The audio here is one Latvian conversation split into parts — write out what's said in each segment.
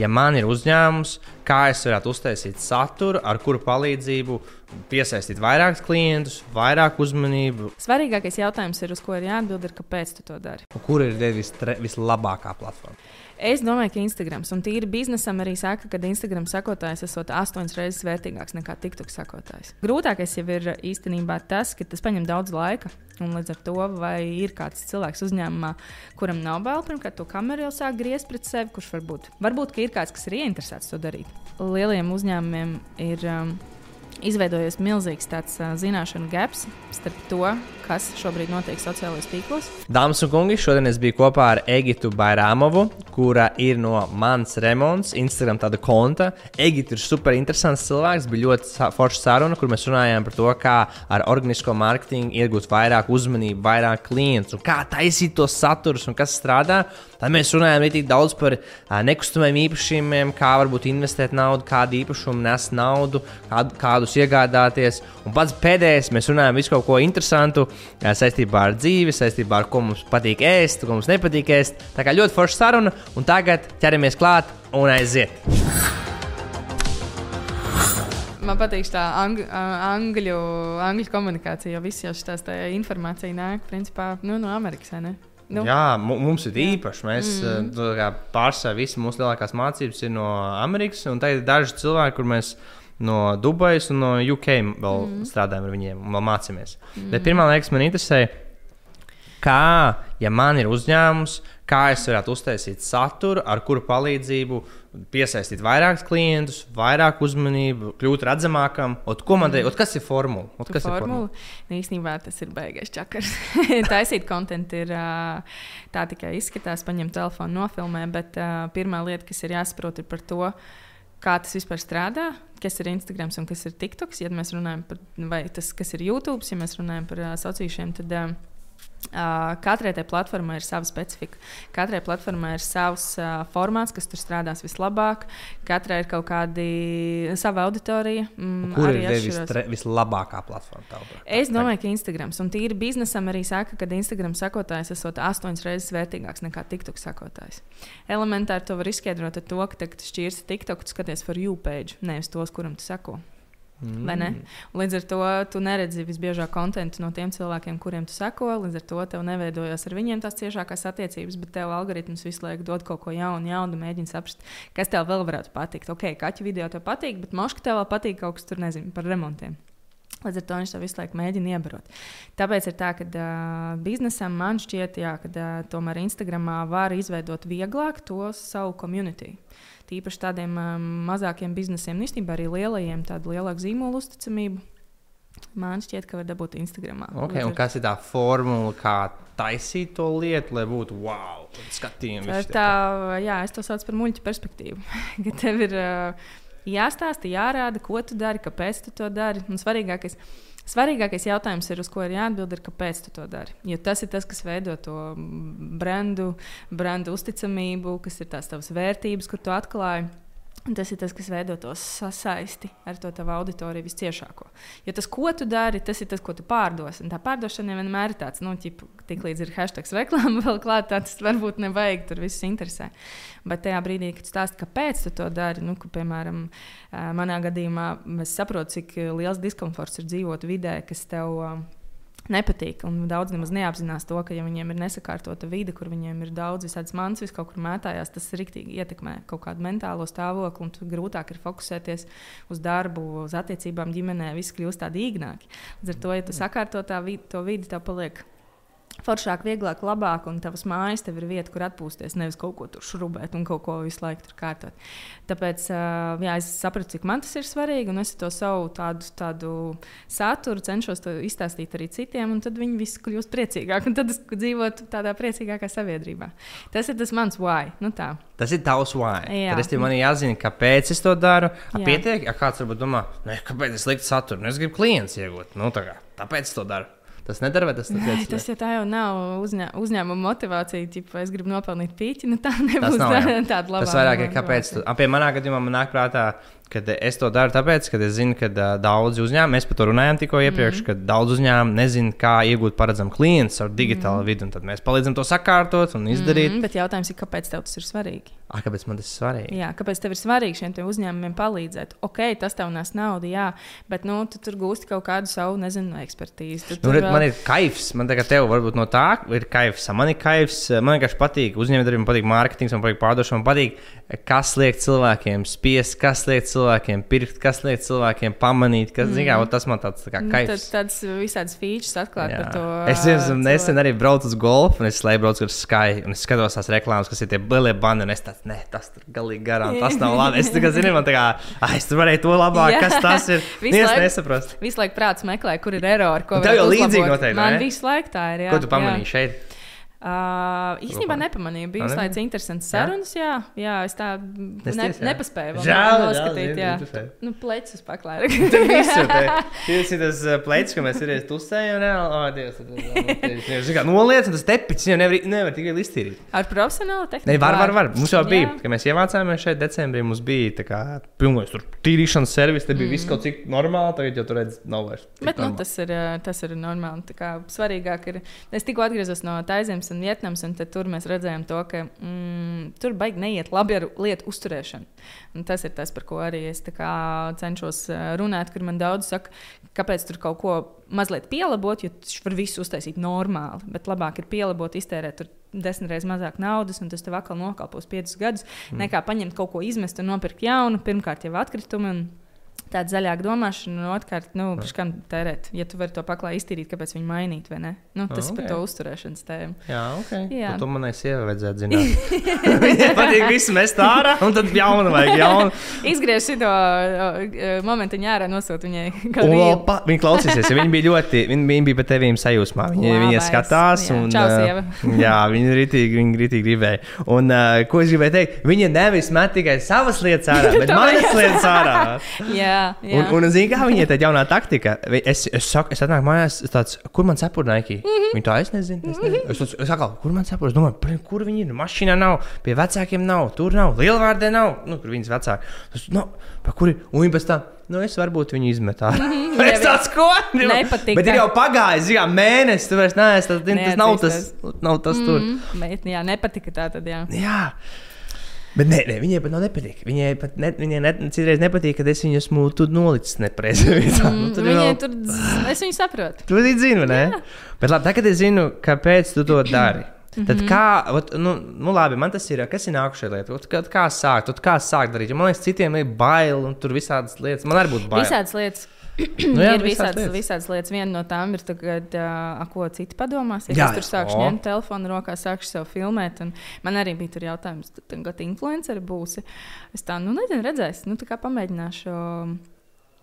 Ja man ir uzņēmums, kā es varētu uztaisīt saturu, ar kuru palīdzību piesaistīt vairākus klientus, vairāk uzmanību. Svarīgākais jautājums, ir, uz ko ir jāatbild, ir, kāpēc tu to dari. Un kur ir vis, vislabākā platforma? Es domāju, ka Instagrams un tīri biznesam arī saka, ka Instagram sekotājs esot astoņas reizes vērtīgāks nekā TikTok sekotājs. Grūtākais jau ir īstenībā tas, ka tas prasa daudz laika. Un līdz ar to, vai ir kāds cilvēks uzņēmumā, kuram nav bail, pirmkārt, to kameru jau sāk griezt pret sevi, kurš varbūt, varbūt ir kāds, kas ir ieinteresēts to darīt. Lieliem uzņēmumiem ir um, izveidojies milzīgs tāds uh, zināšanu gaps starp to, kas šobrīd notiek sociālajos tīklos. Dāmas un kungi, šodien es biju kopā ar Egitu Bairāmovu, kura ir no Mans Remonds, Instagram tāda konta. Egita ir super interesants cilvēks, bija ļoti forša saruna, kur mēs runājām par to, kā ar organisko mārketingu iegūt vairāk uzmanību, vairāk klientus un kā taisīt tos saturus un kas strādā. Tad mēs runājām arī daudz par nekustamiem īpašumiem, kā varbūt investēt naudu, kādu īpašumu nes naudu, kādu, kādus iegādāties. Un pats pēdējais, mēs runājām visu kaut ko interesantu saistībā ar dzīvi, saistībā ar ko mums patīk ēst, ko mums nepatīk ēst. Tā kā ļoti forša saruna, un tagad ķeramies klāt un aiziet! Man patīk tā ang angļu, angļu komunikācija, jo viss jau šīs informācija nāk principā, nu, no Amerikas. Nu. Jā, mums ir īpaši. Mēs mm. pārsvarā visi mūsu lielākās mācības ir no Amerikas, un tagad ir daži cilvēki, kur mēs no Dubajas un no UK vēl mm. strādājam ar viņiem un mācāmies. Mm. Bet pirmā liekas, man interesē, kā, ja man ir uzņēmums, kā es varētu uztaisīt saturu, ar kuru palīdzību piesaistīt vairākus klientus, vairāk uzmanību, kļūt redzamākam. Ot, ko man te, ot, kas ir formula? Ot, kas formula? ir formula? Nu, īstenībā tas ir beigais čakars. Taisīt kontentu ir tā tikai izskatās, paņemt telefonu, nofilmē, bet pirmā lieta, kas ir jāsaprot, ir par to. Kā tas vispār strādā, kas ir Instagram un kas ir TikToks. Ja mēs runājam par to, kas ir YouTube, ja mēs runājam par uh, sociāliem, tad uh, Uh, katrai tai platformai ir sava specifika. Katrai platformai ir savs uh, formāts, kas tur strādās vislabāk. Katrai ir kaut kāda sava auditorija. Mm, kur ir vis, tre, vislabākā platforma? Tavuprāt? Es domāju, ka Instagrams un tīri biznesam arī saka, ka Instagram sekotājs esot astoņas reizes vērtīgāks nekā TikTok sekotājs. Elementāri to var izskaidrot ar to, ka tagad šķirsi TikTok, tu skaties par jūpēģi, nevis tos, kuram tu seko. Mm. Līdz ar to tu neredzi visbiežāk kontekstu no tiem cilvēkiem, kuriem tu seko. Līdz ar to tev neveidojas ar viņiem tās ciešākās attiecības, bet tev algoritms visu laiku dod kaut ko jaunu, jaunu, mēģina saprast, kas tev vēl varētu patikt. Ok, kaķu video tev patīk, bet moška tev vēl patīk kaut kas tur, nezinu, par remontiem. Līdz ar to viņš to visu laiku mēģina iebarot. Tāpēc ir tā, ka uh, biznesam man šķiet, jā, ka uh, tomēr Instagramā var izveidot vieglāk to savu komunitī. Tīpaši tādiem um, mazākiem biznesiem, un īstenībā arī lielajiem, tādu lielāku zīmolu uzticamību. Man šķiet, ka var dabūt Instagram. Okay, un kas ir tā formula, kā taisīt to lietu, lai būtu wow, skatījums? Tā tā, jā, es to saucu par muļķu perspektīvu. ka tev ir uh, jāstāsta, jārāda, ko tu dari, kāpēc tu to dari. Un svarīgākais ir Svarīgākais jautājums, ir, uz ko ir jāatbild, ir, kāpēc tu to dari. Jo tas ir tas, kas veido to brendu, brendu uzticamību, kas ir tās tavas vērtības, kur tu atklāji. Tas ir tas, kas veido to sasaisti ar to tavu auditoriju visciešāko. Jo tas, ko tu dari, tas ir tas, ko tu pārdos. Un tā pārdošana vienmēr ir tāds, nu, tik līdz ir hashtag reklāma vēl klāt, tas varbūt nevajag, tur viss interesē. Bet tajā brīdī, kad tu stāsti, kāpēc tu to dari, nu, ka, piemēram, manā gadījumā es saprotu, cik liels diskomforts ir dzīvot vidē, kas tev nepatīk. Un daudz nemaz neapzinās to, ka, ja viņiem ir nesakārtota vide, kur viņiem ir daudz visādas mans, vis kaut kur mētājās, tas rīktīgi ietekmē kaut kādu mentālo stāvokli, grūtāk ir fokusēties uz darbu, uz attiecībām ģimenē. Viss kļūst tādi īgnāki. Līdz ar to, ja tu sakārto tā vidi, to vidi, tev paliek foršāk, vieglāk, labāk, un tavas mājas tev ir vieta, kur atpūsties, nevis kaut ko tur šurubēt un kaut ko visu laiku tur kārtot. Tāpēc jā, es sapratu, cik man tas ir svarīgi, un es to savu tādu, tādu saturu cenšos izstāstīt arī citiem, un tad viņi visi kļūst priecīgāki, un tad es dzīvotu tādā priecīgākā sabiedrībā. Tas ir tas mans why. Nu tā. Tas ir tavs why. Jā. Tad es tev man jāzina, kāpēc es to daru. Pietiek, ja kāds varbūt domā, ne, kāpēc es liktu saturu, nu, es gribu klients iegūt. Nu, tā kā, tāpēc es to daru. Tas nedara, vai tas ir tāds? Tas ja tā jau nav uzņē, uzņēmuma motivācija. Ķipa, es gribu nopelnīt pīķi, nu tā nebūs nav, tā, tāda laba. Tas vairāk ir kāpēc. Tu, pie manā gadījumā man nāk prātā, Kad es to daru, tāpēc, ka es zinu, ka uh, daudzi uzņēmumi, mēs par to runājām tikko iepriekš, mm. ka daudz uzņēmumu nezina, kā iegūt paredzamu klientu ar digitālu mm. vidi. Tad mēs palīdzam to sakārtot un izdarīt. Mm, bet jautājums ir, kāpēc tev tas ir svarīgi? Ah, kāpēc man tas ir svarīgi? Jā, kāpēc tev ir svarīgi šiem uzņēmumiem palīdzēt? Ok, tas tev nes naudu, jā, bet nu, tu tur gūsti kaut kādu savu, nezinu, ekspertīzi. Tu nu, tur, man ir kaifs, man tagad tev varbūt no tā ir kaifs. Man ir kaifs, man vienkārši patīk uzņēmējiem, patīk mārketings, man patīk pārdošana, man patīk, kas liek cilvēkiem spiest, kas liek cilvēkiem pirkt, kas liek cilvēkiem pamanīt, kas, mm. zin, kā, tas man tāds tā kā nu, kaifs. Tad, tāds visādas features atklāt jā. par to. Es esmu nesen arī braucu uz golfu, un es slēdzu braucu ar Sky, un es skatos tās reklāmas, kas ir tie lielie bani, un es tāds nē, tas tur galīgi garām. Tas nav labi. Es tikai zinu, man tā kā, ah, es varēju to labāk, kas tas ir. Viens nesaprast. Visu laiku prāts meklē, kur ir erori. Tev jau līdzīgi noteikti. Man visu laiku tā ir. Jā, Ko tu pamanīji jā. šeit? Uh, īstenībā nepamanīju. Bija uzstājas interesants sarunas. Jā, jā es tā ne, nepaspēju. Žēl, noskatīt. Jā, jā. Nu, plecus paklāja. Tas ir tas plecs, ko mēs arī tusējam. Oh, Dievs, tas ir noliec, un tas tepiņš jau nevar, nevar tikai iztīrīt. Ar profesionālu tehniku? Ne, var, var, var. Mums jau bija, jā. kad mēs iemācāmies šeit decembrī, mums bija tā kā pilnīgs tur tīrīšanas servis, te bija mm. viss kaut cik normāli, tagad jau tur redz nav vairs. Bet, nu, tas ir, tas ir normāli. Tā kā svarīgāk ir, es tikko atgriezos no Taizemes un Vietnams, un tur mēs redzējām, to, ka mm, tur baigi neiet labi ar lietu uzturēšanu. Un tas ir tas, par ko arī es cenšos runāt, kur man daudz saka, kāpēc tur kaut ko mazliet pielabot, jo tas var visu uztaisīt normāli. Bet labāk ir pielabot, iztērēt desmit reizes mazāk naudas, un tas tev atkal nokalpos piecus gadus, mm. nekā paņemt kaut ko izmest un nopirkt jaunu, pirmkārt jau atkritumi tāda zaļāka domāšana, un otrkārt, nu, kam tērēt, ja tu vari to paklāji iztīrīt, kāpēc viņu mainīt, vai ne? Nu, tas okay. ir par to uzturēšanas tēmu. Jā, ok. Jā. Tu, manai sievai vajadzētu zināt. Viņai patīk visu mest ārā, un tad jaunu vajag jaunu. Izgriež šo momentu ārā, nosūt viņai kādu rītu. Pa, viņa klausīsies, ja viņa bija ļoti, viņa, viņa bija pat tevīm sajūsmā. Viņa, Labais. viņa skatās, jā. un Čau, uh, jā, viņa ritīgi, viņa ritīgi gribēja. Un, uh, ko es gribēju teikt? Viņa nevis met tikai savas lietas ārā, bet manas lietas ārā. jā. Jā, Un, un zini, kā viņai tā jaunā taktika. Es, es saku, es atnāku mājās, tāds, kur man cepura Nike? Mm -hmm. Viņa tā es nezinu. Es, nezinu. es, es, es saku, kur man cepura? Es domāju, kur viņi ir? Mašīnā nav, pie vecākiem nav, tur nav, lielvārdē nav. Nu, kur viņas vecāki? Tas, no, nu, kur ir? Un viņi pēc tam. Nu, es varbūt viņu izmetu. Mm -hmm, es tādu skoku nepatīk. Bet ir jau pagājis, jā, mēnesis. Tu vairs neesi tas, tas nav tas, nav tas mm -hmm. tur. Bet, jā, nepatika tā tad, jā. Jā. Bet nē, nē, viņai pat nav nepatīk. Viņai pat ne, viņai ne, citreiz nepatīk, kad es viņu esmu nolicis nepareizā vietā. Mm, nu, viņai vēl... tur, es viņu saprotu. Tu arī zini, ne? Jā. Bet labi, tagad es zinu, kāpēc tu to dari. Tad mm -hmm. kā, ot, nu, nu labi, man tas ir, kas ir nākušā lieta, ot, kā, kā sākt, ot, kā sākt darīt. Jo man liekas, citiem ir bail un tur visādas lietas. Man arī būtu bail. Visādas lietas nu, jā, ir visādas lietas. visādas lietas. Viena no tām ir, tagad, uh, ko citi padomās. Ja jā, es tur sākšu o. ņemt telefonu rokā, sākšu sev filmēt. Man arī bija tur jautājums, kad influenceri būsi. Es tā, nu, nezinu, redzēšu, nu, tā kā pamēģināšu. Uh,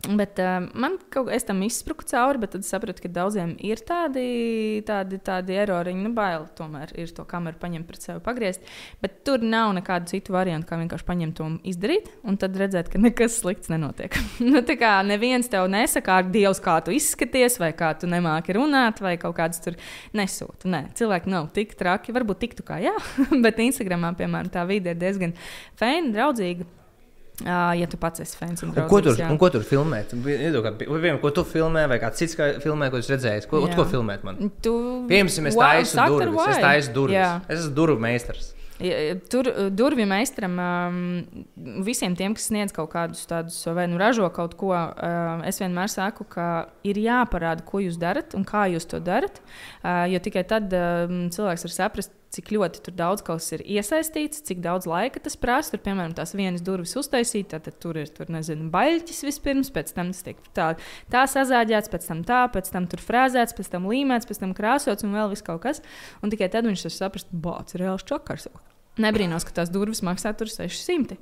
Bet uh, man kaut kā tam izspruka cauri, bet tad sapratu, ka daudziem ir tādi, tādi, tādi eroriņi, nu, bail tomēr ir to kameru paņemt pret sevi, pagriezt. Bet tur nav nekādu citu variantu, kā vienkārši paņemt to izdarīt, un tad redzēt, ka nekas slikts nenotiek. nu, tā kā neviens tev nesaka, ar Dievs, kā tu izskaties, vai kā tu nemāki runāt, vai kaut kādas tur nesūta. Nē, cilvēki nav tik traki, varbūt tiktu kā jā, bet Instagramā, piemēram, tā vide ir diezgan feina, draudzīga. Uh, ja tu pats esi fans un, un, ko tur, jā. un ko tur filmēt? Piemēram, ko tu filmē, vai kāds cits kā filmē, ko es redzēju? Ko, ko filmēt man? Tu... Piemēram, es taisu durvis. Es taisu durvis. Es esmu durvju meistars. Tur durvju meistaram, um, visiem tiem, kas sniedz kaut kādus tādus, vai nu ražo kaut ko, uh, es vienmēr saku, ka ir jāparāda, ko jūs darat un kā jūs to darat. Uh, jo tikai tad um, cilvēks var saprast, cik ļoti daudz kas ir iesaistīts, cik daudz laika tas prasa. Tur, piemēram, tās vienas durvis uztaisīt, tad tur ir tur, nezinu, baļķis vispirms, pēc tam tas tiek tā, tā sazāģēts, pēc tam tā, pēc tam tur frāzēts, pēc tam līmēts, pēc tam krāsots un vēl viss kaut kas. Un tikai tad viņš var saprast, bācis reāls čakars. Nebrīnos, ka tās durvis maksā 600.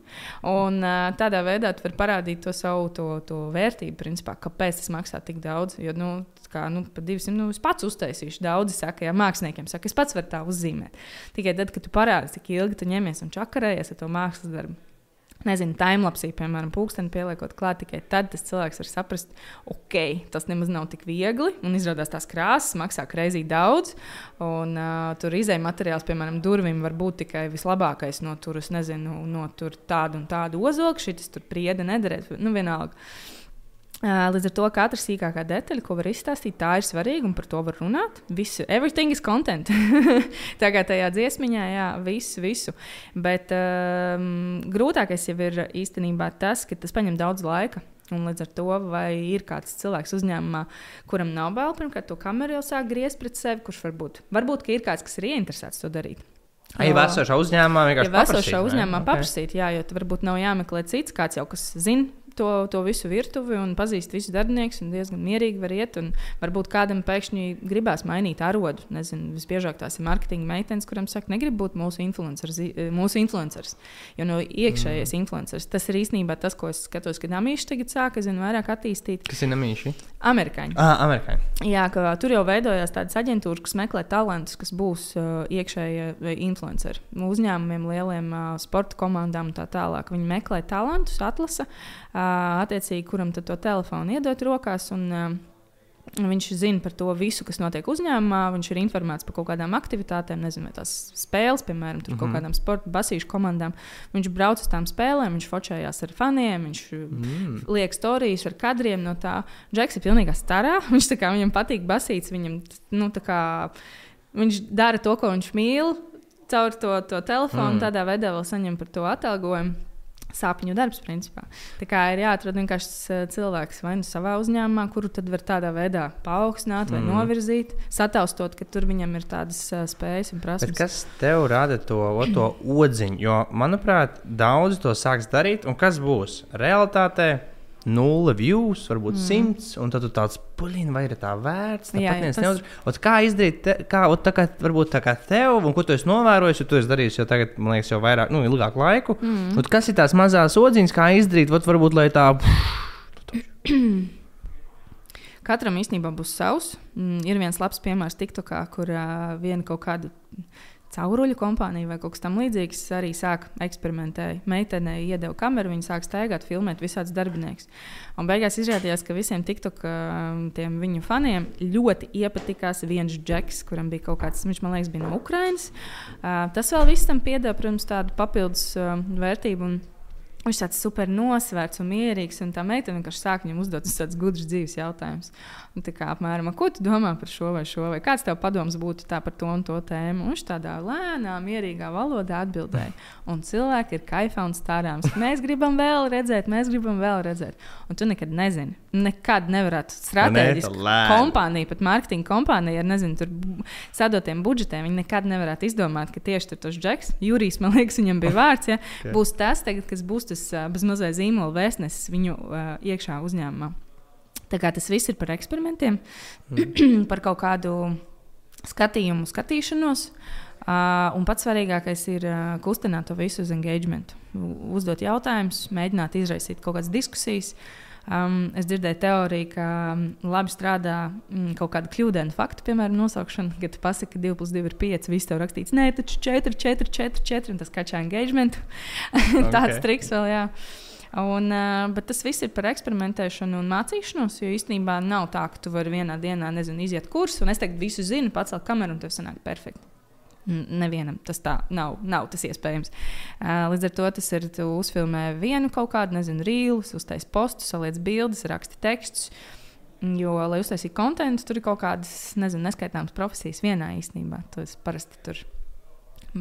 Un, uh, tādā veidā tu vari parādīt to savu to, to vērtību, principā, kāpēc tas maksā tik daudz. Jo, nu, kā, nu, par 200 nu, es pats uztaisīšu. Daudzi saka, ja māksliniekiem saka, es pats varu tā uzzīmēt. Tikai tad, kad tu parādi, cik ilgi tu ņemies un čakarējies ar to mākslas darbu. Nezinu, timelapsī, piemēram, pūksteni pieliekot klāt, tikai tad tas cilvēks var saprast, ok, tas nemaz nav tik viegli. Un izrādās tās krāsas maksā kreizī daudz. Un, uh, tur izējai materiāls, piemēram, durvīm var būt tikai vislabākais no tur, nezinu, no tur tādu un tādu ozogu, šis tur priede nederēt. Nu, vienalga. Līdz ar to katra sīkākā detaļa, ko var izstāstīt, tā ir svarīga un par to var runāt. Visu, everything is content. tā kā tajā dziesmiņā, jā, visu, visu. Bet um, grūtākais jau ir īstenībā tas, ka tas prasa daudz laika. Un līdz ar to, vai ir kāds cilvēks uzņēmumā, kuram nav bail, pirmkārt, to kameru jau sāk griezt pret sevi, kurš varbūt, varbūt ir kāds, kas ir ieinteresēts to darīt. Ai, jau esošā uzņēmumā vienkārši ja esošā uzņēmumā okay. paprasīt, jā, jo varbūt nav jāmeklē cits, kāds jau kas zina to, to visu virtuvi un pazīst visus darbiniekus. Diezgan mierīgi var iet. Varbūt kādam pēkšņi gribās mainīt arodu. Nezinu, visbiežāk tās ir mārketinga meitenes, kurām saka, negribu būt mūsu influenceris. Mūsu influenceris jo no iekšējais mm. influenceris. Tas ir īstenībā tas, ko es skatos, kad amīši tagad sāka zinu, vairāk attīstīt. Kas ir amīši? Amerikāņi. Ah, amerikāņi. Jā, ka tur jau veidojās tādas aģentūras, kas meklē talantus, kas būs uh, iekšējie influenceri. Uzņēmumiem, lieliem uh, sporta komandām un tā tālāk. Viņi meklē talantus, atlasa. Uh, attiecīgi, kuram to telefonu iedot rokās. Un, Viņš zina par to visu, kas notiek uzņēmumā. Viņš ir informēts par kaut kādām aktivitātēm, nezinu, tās spēles, piemēram, mm -hmm. kaut mhm. kādām sporta basīšu komandām. Viņš brauc uz tām spēlēm, viņš focējās ar faniem, viņš mm. liek stāstus ar kadriem no tā. Džeks ir pilnībā starā. Viņš kā, viņam patīk basīts, viņam nu, kā, viņš dara to, ko viņš mīl. Caur to, to telefonu mm. tādā veidā vēl saņem par to atalgojumu sāpņu darbs, principā. Tā kā ir jāatrod vienkārši eh, cilvēks vai nu savā uzņēmumā, kuru tad var tādā veidā paaugstināt vai mm. novirzīt, sataustot, ka tur viņam ir tādas uh, spējas un prasības. Bet kas tev rada to, o, to odziņu? Jo, manuprāt, daudz to sāks darīt, un kas būs realitātē? Nulle views, varbūt mm. simts, un tad tu tāds puliņš, vai ir tā vērts. Jā, jā, tas... neuz... Kā izdarīt, te, kā, ot, tā kā, varbūt tā kā tev, un ko tu esi novērojis, jo tu esi darījis jau tagad, man liekas, jau vairāk, nu, ilgāku laiku. Mm. Ot, kas ir tās mazās odziņas, kā izdarīt, ot, varbūt, lai tā. Katram īstenībā būs savs. Mm, ir viens labs piemērs TikTokā, kur uh, viena kaut kāda cauruļu kompānija vai kaut kas tamlīdzīgs arī sāk eksperimentēt. Meitenei iedeva kameru, viņa sāk staigāt, filmēt visādus darbiniekus. Un beigās izrādījās, ka visiem TikTok viņu faniem ļoti iepatikās viens džeks, kuram bija kaut kāds, viņš man liekas, bija no Ukrainas. Tas vēl viss tam piedāvā, protams, tādu papildus vērtību. Un, Viņš tāds super nosvērts un mierīgs, un tā meitene vienkārši sāk viņam uzdot tādus gudrus dzīves jautājumus. Un tā kā apmēram, ko tu domā par šo vai šo, vai kāds tev padoms būtu par to un to tēmu? Un viņš tādā lēnā, mierīgā valodā atbildēja. Un cilvēki ir kaifā un stārāms. Mēs gribam vēl redzēt, mēs gribam vēl redzēt. Un tu nekad nezini. Nekad nevarētu strateģiski ne, kompānija, pat mārketinga kompānija ar nezinu, tur sadotiem budžetiem. Viņi nekad nevarētu izdomāt, ka tieši tas Džeks, Jurijs, man liekas, viņam bija vārds, ja, okay. būs tas, tagad, kas būs tas uh, bezmazliet zīmola vēstnesis viņu uh, iekšā uzņēmumā. Tā kā tas viss ir par eksperimentiem, mm. par kaut kādu skatījumu, skatīšanos. Uh, un pats svarīgākais ir uh, kustināt to visu uz engagement. Uzdot jautājumus, mēģināt izraisīt kaut kādas diskusijas. Um, es dzirdēju teoriju, ka labi strādā um, kaut kāda kļūdaina fakta, piemēram, nosaukšana, kad tu pasaki, ka 2 plus 2 ir 5, viss tev rakstīts, nē, taču 4, 4, 4, 4, un tas kačā engagement. Tāds okay. triks vēl, jā. Un, uh, bet tas viss ir par eksperimentēšanu un mācīšanos. Jo īstenībā nav tā, ka tu vari vienā dienā nezinu, iziet kursu, un es teiktu, visu zinu, pacelt kameru un tev sanāk perfekti. Nevienam tas tā nav, nav tas iespējams. Līdz ar to tas ir, tu uzfilmē vienu kaut kādu, nezinu, rīlus, uztaisīji postu, saliec bildes, raksti tekstus. Jo, lai uztaisītu kontekstu, tur ir kaut kādas, nezinu, neskaitāmas profesijas vienā īstenībā. Tas parasti tur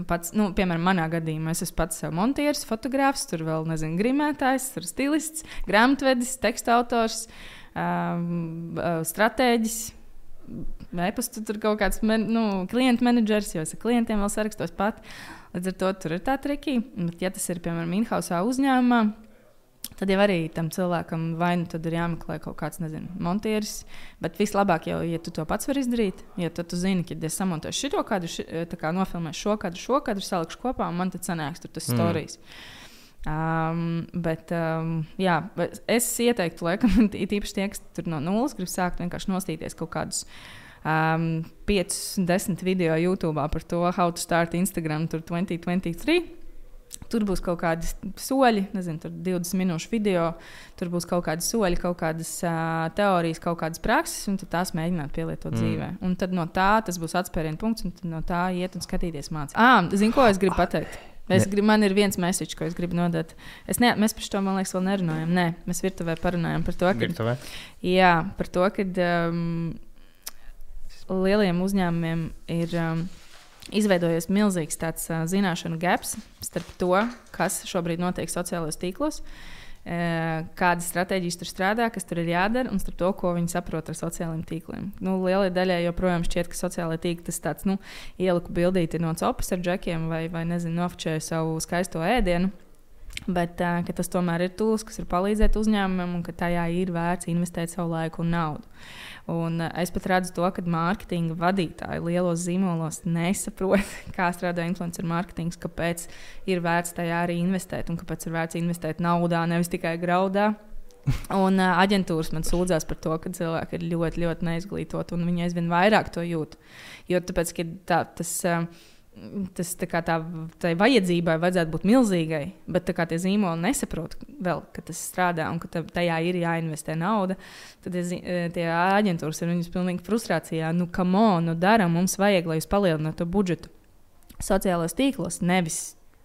Pats, nu, piemēram, manā gadījumā es esmu pats montieris, fotogrāfs, tur vēl nezinu, grimētājs, tur stilists, grāmatvedis, teksta autors, um, stratēģis. E-pastu tur kaut kāds men, nu, klientu menedžers, jo es ar klientiem vēl sarakstos pat. Līdz ar to tur ir tā triki. Bet, ja tas ir piemēram in-house uzņēmumā, Tad jau arī tam cilvēkam vai nu tad ir jāmeklē kaut kāds, nezinu, montieris. Bet vislabāk jau, ja tu to pats vari izdarīt, ja tu, tu zini, ka es samontēšu šo kadru, ši, kā nofilmēšu šo kadru, šo kadru, salikšu kopā, un man tad sanāks tur tas mm. stāstījums. Um, bet, um, jā, bet es ieteiktu, laikam, tīpaši tie, kas tur no nulles grib sākt vienkārši nostīties kaut kādus um, 5, 10 video YouTube par to, how to start Instagram 2023. Tur būs kaut kādi soļi, nezinu, tur 20 minūšu video, tur būs kaut kādi soļi, kaut kādas uh, teorijas, kaut kādas prakses, un tās mēģināt pielietot mm. dzīvē. Un tad no tā tas būs atspērienu punkts, un no tā iet un skatīties mācīt. Ah, zinu, ko es gribu pateikt. Es gribu, man ir viens mēsīčs, ko es gribu nodot. Es ne, mēs par to, man liekas, vēl nerunājam. Nē, mēs virtuvē parunājam par to, ka. Virtuvē? Jā, par to, ka um, lieliem uzņēmumiem ir. Um, izveidojies milzīgs tāds uh, zināšanu gaps starp to, kas šobrīd notiek sociālajos tīklos, uh, kādas stratēģijas tur strādā, kas tur ir jādara, un starp to, ko viņi saprot ar sociālajiem tīkliem. Nu, lielai daļai joprojām šķiet, ka sociālai tīkli tas tāds nu, ieliku bildīti no copas ar džekiem vai, vai nezinu, nofočēju savu skaisto ēdienu. Bet uh, tas tomēr ir tools, kas var palīdzēt uzņēmumam, un ka tajā ir vērts investēt savu laiku un naudu. Un uh, es pat redzu to, ka mārketinga vadītāji lielos zīmolos nesaprot, kā strādā influencer mārketings, kāpēc ir vērts tajā arī investēt un kāpēc ir vērts investēt naudā, nevis tikai graudā. Un uh, aģentūras man sūdzās par to, ka cilvēki ir ļoti, ļoti neizglītoti un viņi aizvien vairāk to jūt. Jo tāpēc, tā, tas. Uh, tas tā, tā tai vajadzībai vajadzētu būt milzīgai, bet tā kā tie zīmoli nesaprot vēl, ka tas strādā un ka tajā ir jāinvestē nauda, tad tie, tie aģentūras ir viņas pilnīgi frustrācijā. Nu, kam on, nu, dara, mums vajag, lai jūs palielinātu to budžetu sociālajos tīklos, nevis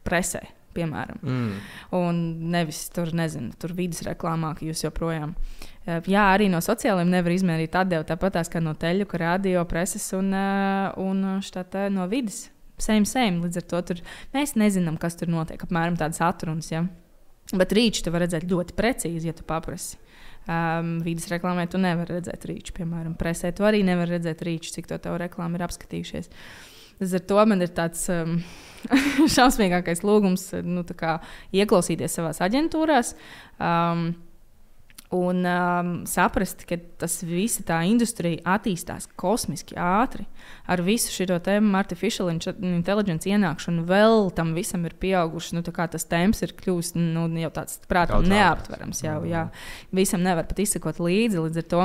presē. Piemēram, mm. un nevis tur, nezinu, tur vidas reklāmā, ka jūs joprojām. Jā, arī no sociālajiem nevar izmērīt atdevi tāpat kā no teļu, radio, preses un, un štāta, no vidas same, same. Līdz ar to tur, mēs nezinām, kas tur notiek. Apmēram tādas atrunas. Ja? Bet rīču tu vari redzēt ļoti precīzi, ja tu paprasti. Um, Vides reklāmā tu nevari redzēt rīču, piemēram, presē. Tu arī nevari redzēt rīču, cik to tev reklāmā ir apskatījušies. Līdz ar to man ir tāds um, šausmīgākais lūgums nu, ieklausīties savā aģentūrās. Um, un um, saprast, ka tas visa tā industrija attīstās kosmiski ātri. Ar visu šo tēmu, artificial intelligence ienākšanu, vēl tam visam ir pieauguši. Nu, tas temps ir kļuvis nu, jau tāds, prātām, neaptverams. Jau, jā. Visam nevar pat izsekot līdzi līdz ar to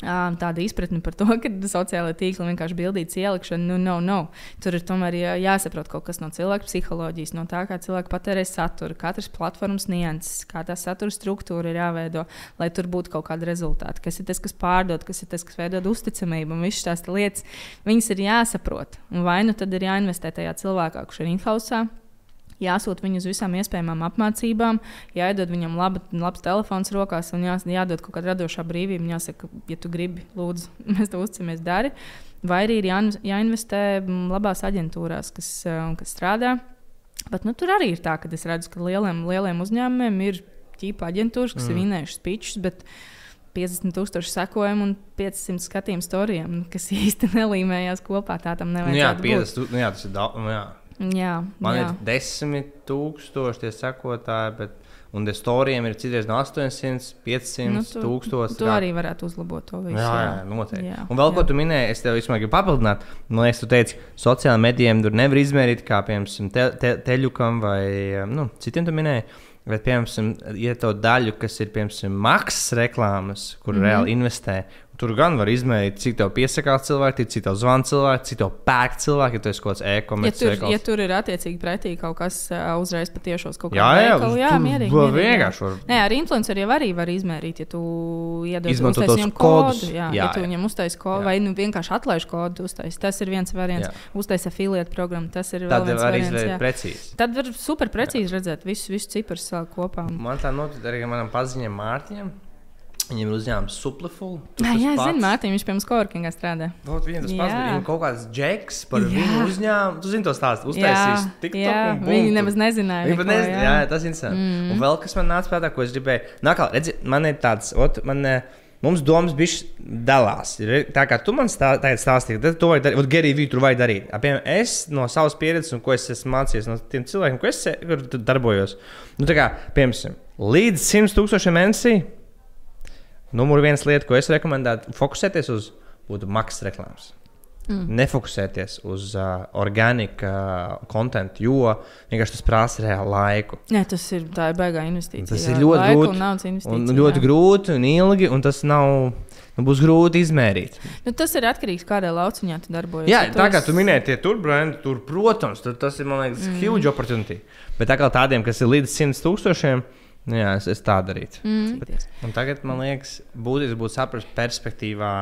tāda izpratne par to, ka sociālai tīkli vienkārši bildītas ielikšana, nu, no, no. Tur ir tomēr jā, jāsaprot kaut kas no cilvēka psiholoģijas, no tā, kā cilvēki patērē saturu, katras platformas nianses, kā tā satura struktūra ir jāveido, lai tur būtu kaut kāda rezultāta. Kas ir tas, kas pārdod, kas ir tas, kas veido uzticamību, un visas tās lietas, viņas ir jāsaprot. Un vai nu tad ir jāinvestē tajā cilvēkā, kurš ir inhausā jāsūta viņu uz visām iespējamām apmācībām, jāiedod viņam laba, labs telefons rokās un jā, jādod kaut kāda radošā brīvība. Jāsaka, ja tu gribi, lūdzu, mēs to uzticamies, dari. Vai arī ir jā, jāinvestē labās aģentūrās, kas, kas strādā. Bet nu, tur arī ir tā, ka es redzu, ka lieliem, lieliem uzņēmumiem ir ķīpa aģentūras, kas mm. ir vinējušas pičus. 50,000 sekojumu un 500 skatījumu storijiem, kas īsti nelīmējās kopā. Tā tam nevajag. Nu jā, 50, nu jā, tas ir daudz. Nu jā. Jā, Man jā. ir desmit tūkstoši sekotāji, bet un de storijiem ir citreiz no 800, 500, nu, tu, 1000. Tu arī varētu uzlabot to visu. Jā, jā, noteikti. Jā, un vēl jā. ko tu minēji, es tev vismaz gribu papildināt. Man liekas, tu teici, sociālajiem medijiem tur nevar izmērīt kā, piemēram, te, te, teļukam vai nu, citiem tu minēji. Bet, piemēram, ja to daļu, kas ir piemēram maksas reklāmas, kur mm -hmm. reāli investē, Tur gan var izmērīt, cik tev piesakās cilvēki, cik tev zvana cilvēki, cik tev pērk cilvēki, ja tu esi kaut kāds e-komercis. Ja, tur, ja tur ir attiecīgi pretī kaut kas uh, uzreiz patiešos kaut kādā veidā, jā, jā, mierīgi. Jā, vienkārši var. Nē, ar influenceriem arī var izmērīt, ja tu iedod Izmanto kodus. kodu. Jā, jā, ja tu viņam uztaisi kodu, vai nu vienkārši atlaiž kodu, uztaisi. Tas ir viens variants. Uztaisi afiliētu programmu, tas ir Tad vēl viens var variants. Precīzi. Tad var super precīzi redzēt visus, visus ciprus kopā. Man tā notic arī manam paziņam Mārtiņam. Viņam ir uzņēmums Supliful. Jā, jā es zinu, Mārtiņ, viņš pie mums korkingā strādā. Vot viņam tas pats, viņam kaut kāds džeks par jā. viņu uzņēmumu. Tu zini to stāstu, uztaisījis TikTok. Viņi nemaz nezināja. Viņi pat nezināja, jā. jā, tas ir interesanti. Mm. Un vēl kas man nāca prātā, ko es gribēju. Nākā, redzi, man ir tāds, ot, man. Eh, mums domas bija dalās. Tā kā tu man stā, stāstīji, tad to vajag darīt. Vat Gerija Vītu vajag darīt. Piemēram, es no savas pieredzes, un ko es esmu mācījies no tiem cilvēkiem, ko es darbojos, nu, kā, piemēram, līdz 100 tūkstošiem mēnesī Numur viens lieta, ko es rekomendētu, fokusēties uz būtu maksas reklāmas. Mm. Nefokusēties uz uh, organiku uh, kontekstu, jo vienkārši tas prasa reāli laiku. Jā, tas ir tā ir baigā investīcija. Tas jā. ir ļoti grūti. Un, un ļoti jā. grūti un ilgi, un tas nav nu, būs grūti izmērīt. Nu, tas ir atkarīgs no kādā lauciņā tu darbojies. Jā, Ja tā kā esi- tu minēji, tie tur brendi, tur, protams, tur, tas ir, man liekas, mm. huge opportunity. Bet tā kā tādiem, kas ir līdz 100 tūkstošiem, nu jā, es, es tā darītu. Mm. Un tagad, man liekas, būtiski būtu saprast perspektīvā,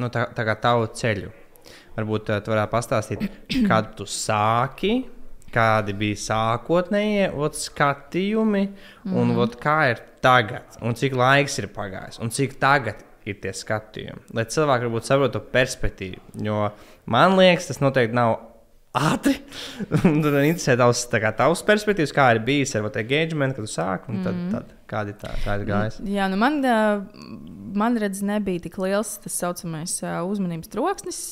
nu, tā, tā kā tavu ceļu. Varbūt uh, tu varētu pastāstīt, kad tu sāki, kādi bija sākotnējie ot, skatījumi, un Mhm. ot, kā ir tagad, un cik laiks ir pagājis, un cik tagad ir tie skatījumi. Lai cilvēki varbūt saprotu to perspektīvu. Jo man liekas, tas noteikti nav ātri. Tad man interesē tavs, kā, tavs perspektīvas, kā ir bijis ar engagement, kad tu sāki, un tad, tad kādi tā, kā ir gājis. Jā, nu man, man redz, nebija tik liels tas saucamais uzmanības troksnis.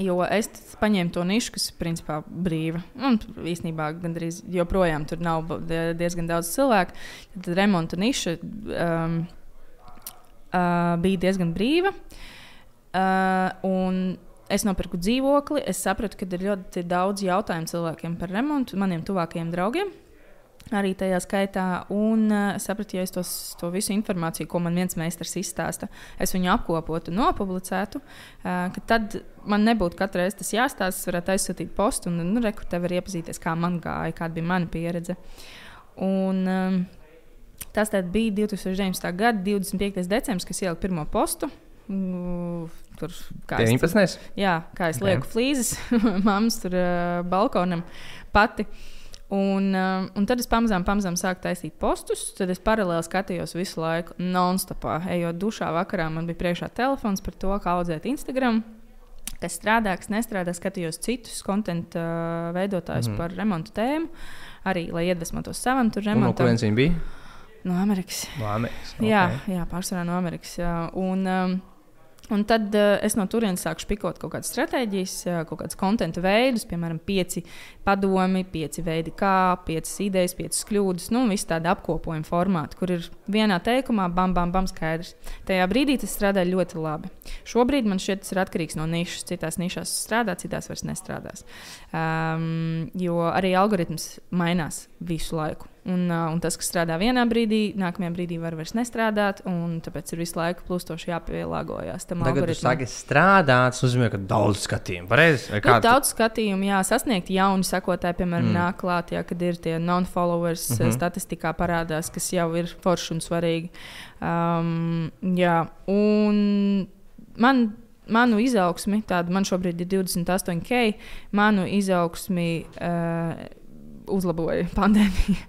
Jo es paņēmu to nišu, kas ir principā brīva. Un īsnībā gandrīz joprojām tur nav diezgan daudz cilvēku. Tad remonta niša um, uh, bija diezgan brīva. Uh, un es nopirku dzīvokli. Es sapratu, ka ir ļoti daudz jautājumu cilvēkiem par remontu, maniem tuvākajiem draugiem. Arī tajā skaitā, un uh, sapratu, ja es tos, to visu informāciju, ko man viens meistars izstāsta, es viņu apkopotu nopublicētu, uh, tad man nebūtu katru reizi tas jāstāsta. Es varētu aizsūtīt postu, un nu, rekur te var iepazīties, kā man gāja, kāda bija mana pieredze. Un, um, tas bija 2019. gada 25. decembris, kas ielika pirmo postu. Tur kā es- 19. Jā, kā es lieku flīzes, mammas tur uh, balkonam pati. Un, uh, un tad es pamazām, pamazām sāku taisīt postus. Tad es paralēli skatījos visu laiku, non-stopā. Ejot dušā vakarā, man bija priekšā telefons par to, kā audzēt Instagram. Kas strādā, kas nestrādā, skatījos citus konta uh, veidotājus mm par remontu tēmu. Arī, lai iedvesmotos savam tur Un No remontam. kurienes viņi bija? No Amerikas. No Amerikas. Jā, ok. jā, pārsvarā no Amerikas. Jā. Un, um, un tad uh, es no turienes sāku spikot kaut kādas stratēģijas, uh, kaut kādas konta veidus, piemēram, pieci padomi, pieci veidi, kā, piecas idejas, piecas kļūdas. Nu, viss tāda apkopojuma formāta, kur ir vienā teikumā, bam, bam, bam, skaidrs. Tajā brīdī tas strādāja ļoti labi. Šobrīd man šķiet, tas ir atkarīgs no nišas. Citās nišās strādā, citās vairs nestrādās. Um, jo arī algoritms mainās visu laiku. Un, uh, un tas, kas strādā vienā brīdī, nākamajā brīdī var vairs nestrādāt. un Tāpēc ir visu laiku plūstoši jāpielāgojas tam Tagad algoritmam. strādāt, tas nozīmē, ka daudz skatījumu. Pareizi? Vai Nu, daudz skatījumu, jā, sasniegt jaunu sekotāju, piemēram, Mm. nāk klāt, jā, kad ir tie non-followers, mm. -hmm. statistikā parādās, kas jau ir forši un svarīgi. Um, jā, un man, manu izaugsmi, tāda man šobrīd ir 28K, manu izaugsmi uh, uzlaboja pandēmija.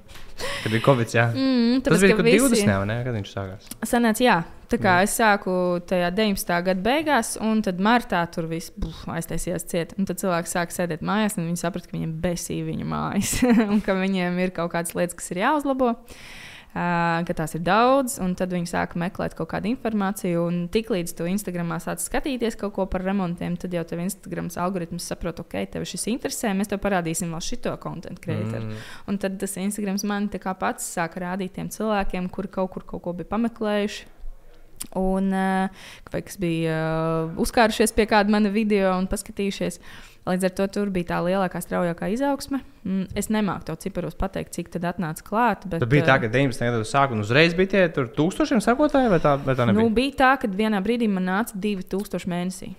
Kad bija Covid, jā. Mm, Tas tāpēc, bija ka kaut visi- 20, ne, vai ne, kad viņš sākās. Sanāca, jā. Tā kā Mm. es sāku tajā 19. gada beigās, un tad martā tur viss buf, aiztaisījās ciet. Un tad cilvēki sāka sēdēt mājās, un viņi saprata, ka viņiem besīja viņa mājas, un ka viņiem ir kaut kādas lietas, kas ir jāuzlabo. Uh, ka tās ir daudz, un tad viņi sāka meklēt kaut kādu informāciju. Un tiklīdz tu Instagramā sāc skatīties kaut ko par remontiem, tad jau tev Instagrams algoritms saprot, ok, tev šis interesē, mēs tev parādīsim vēl šito kontekstu kreatoru. Mm. Un tad tas Instagrams man pats sāka rādīt tiem cilvēkiem, kuri kaut kur kaut ko bija pameklējuši. Un, uh, vai kas bija uh, uzkārušies pie kāda mana video un paskatījušies. Līdz ar to tur bija tā lielākā, straujākā izaugsme. Mm, es nemāku to ciparos pateikt, cik tad atnāca klāt. Bet, Tad bija tā, uh, ka 19. gadā sākuma un uzreiz bija tie tur tūkstošiem sakotāji, vai tā, vai tā nebija? nu, bija tā, ka vienā brīdī man nāca 2000 mēnesī.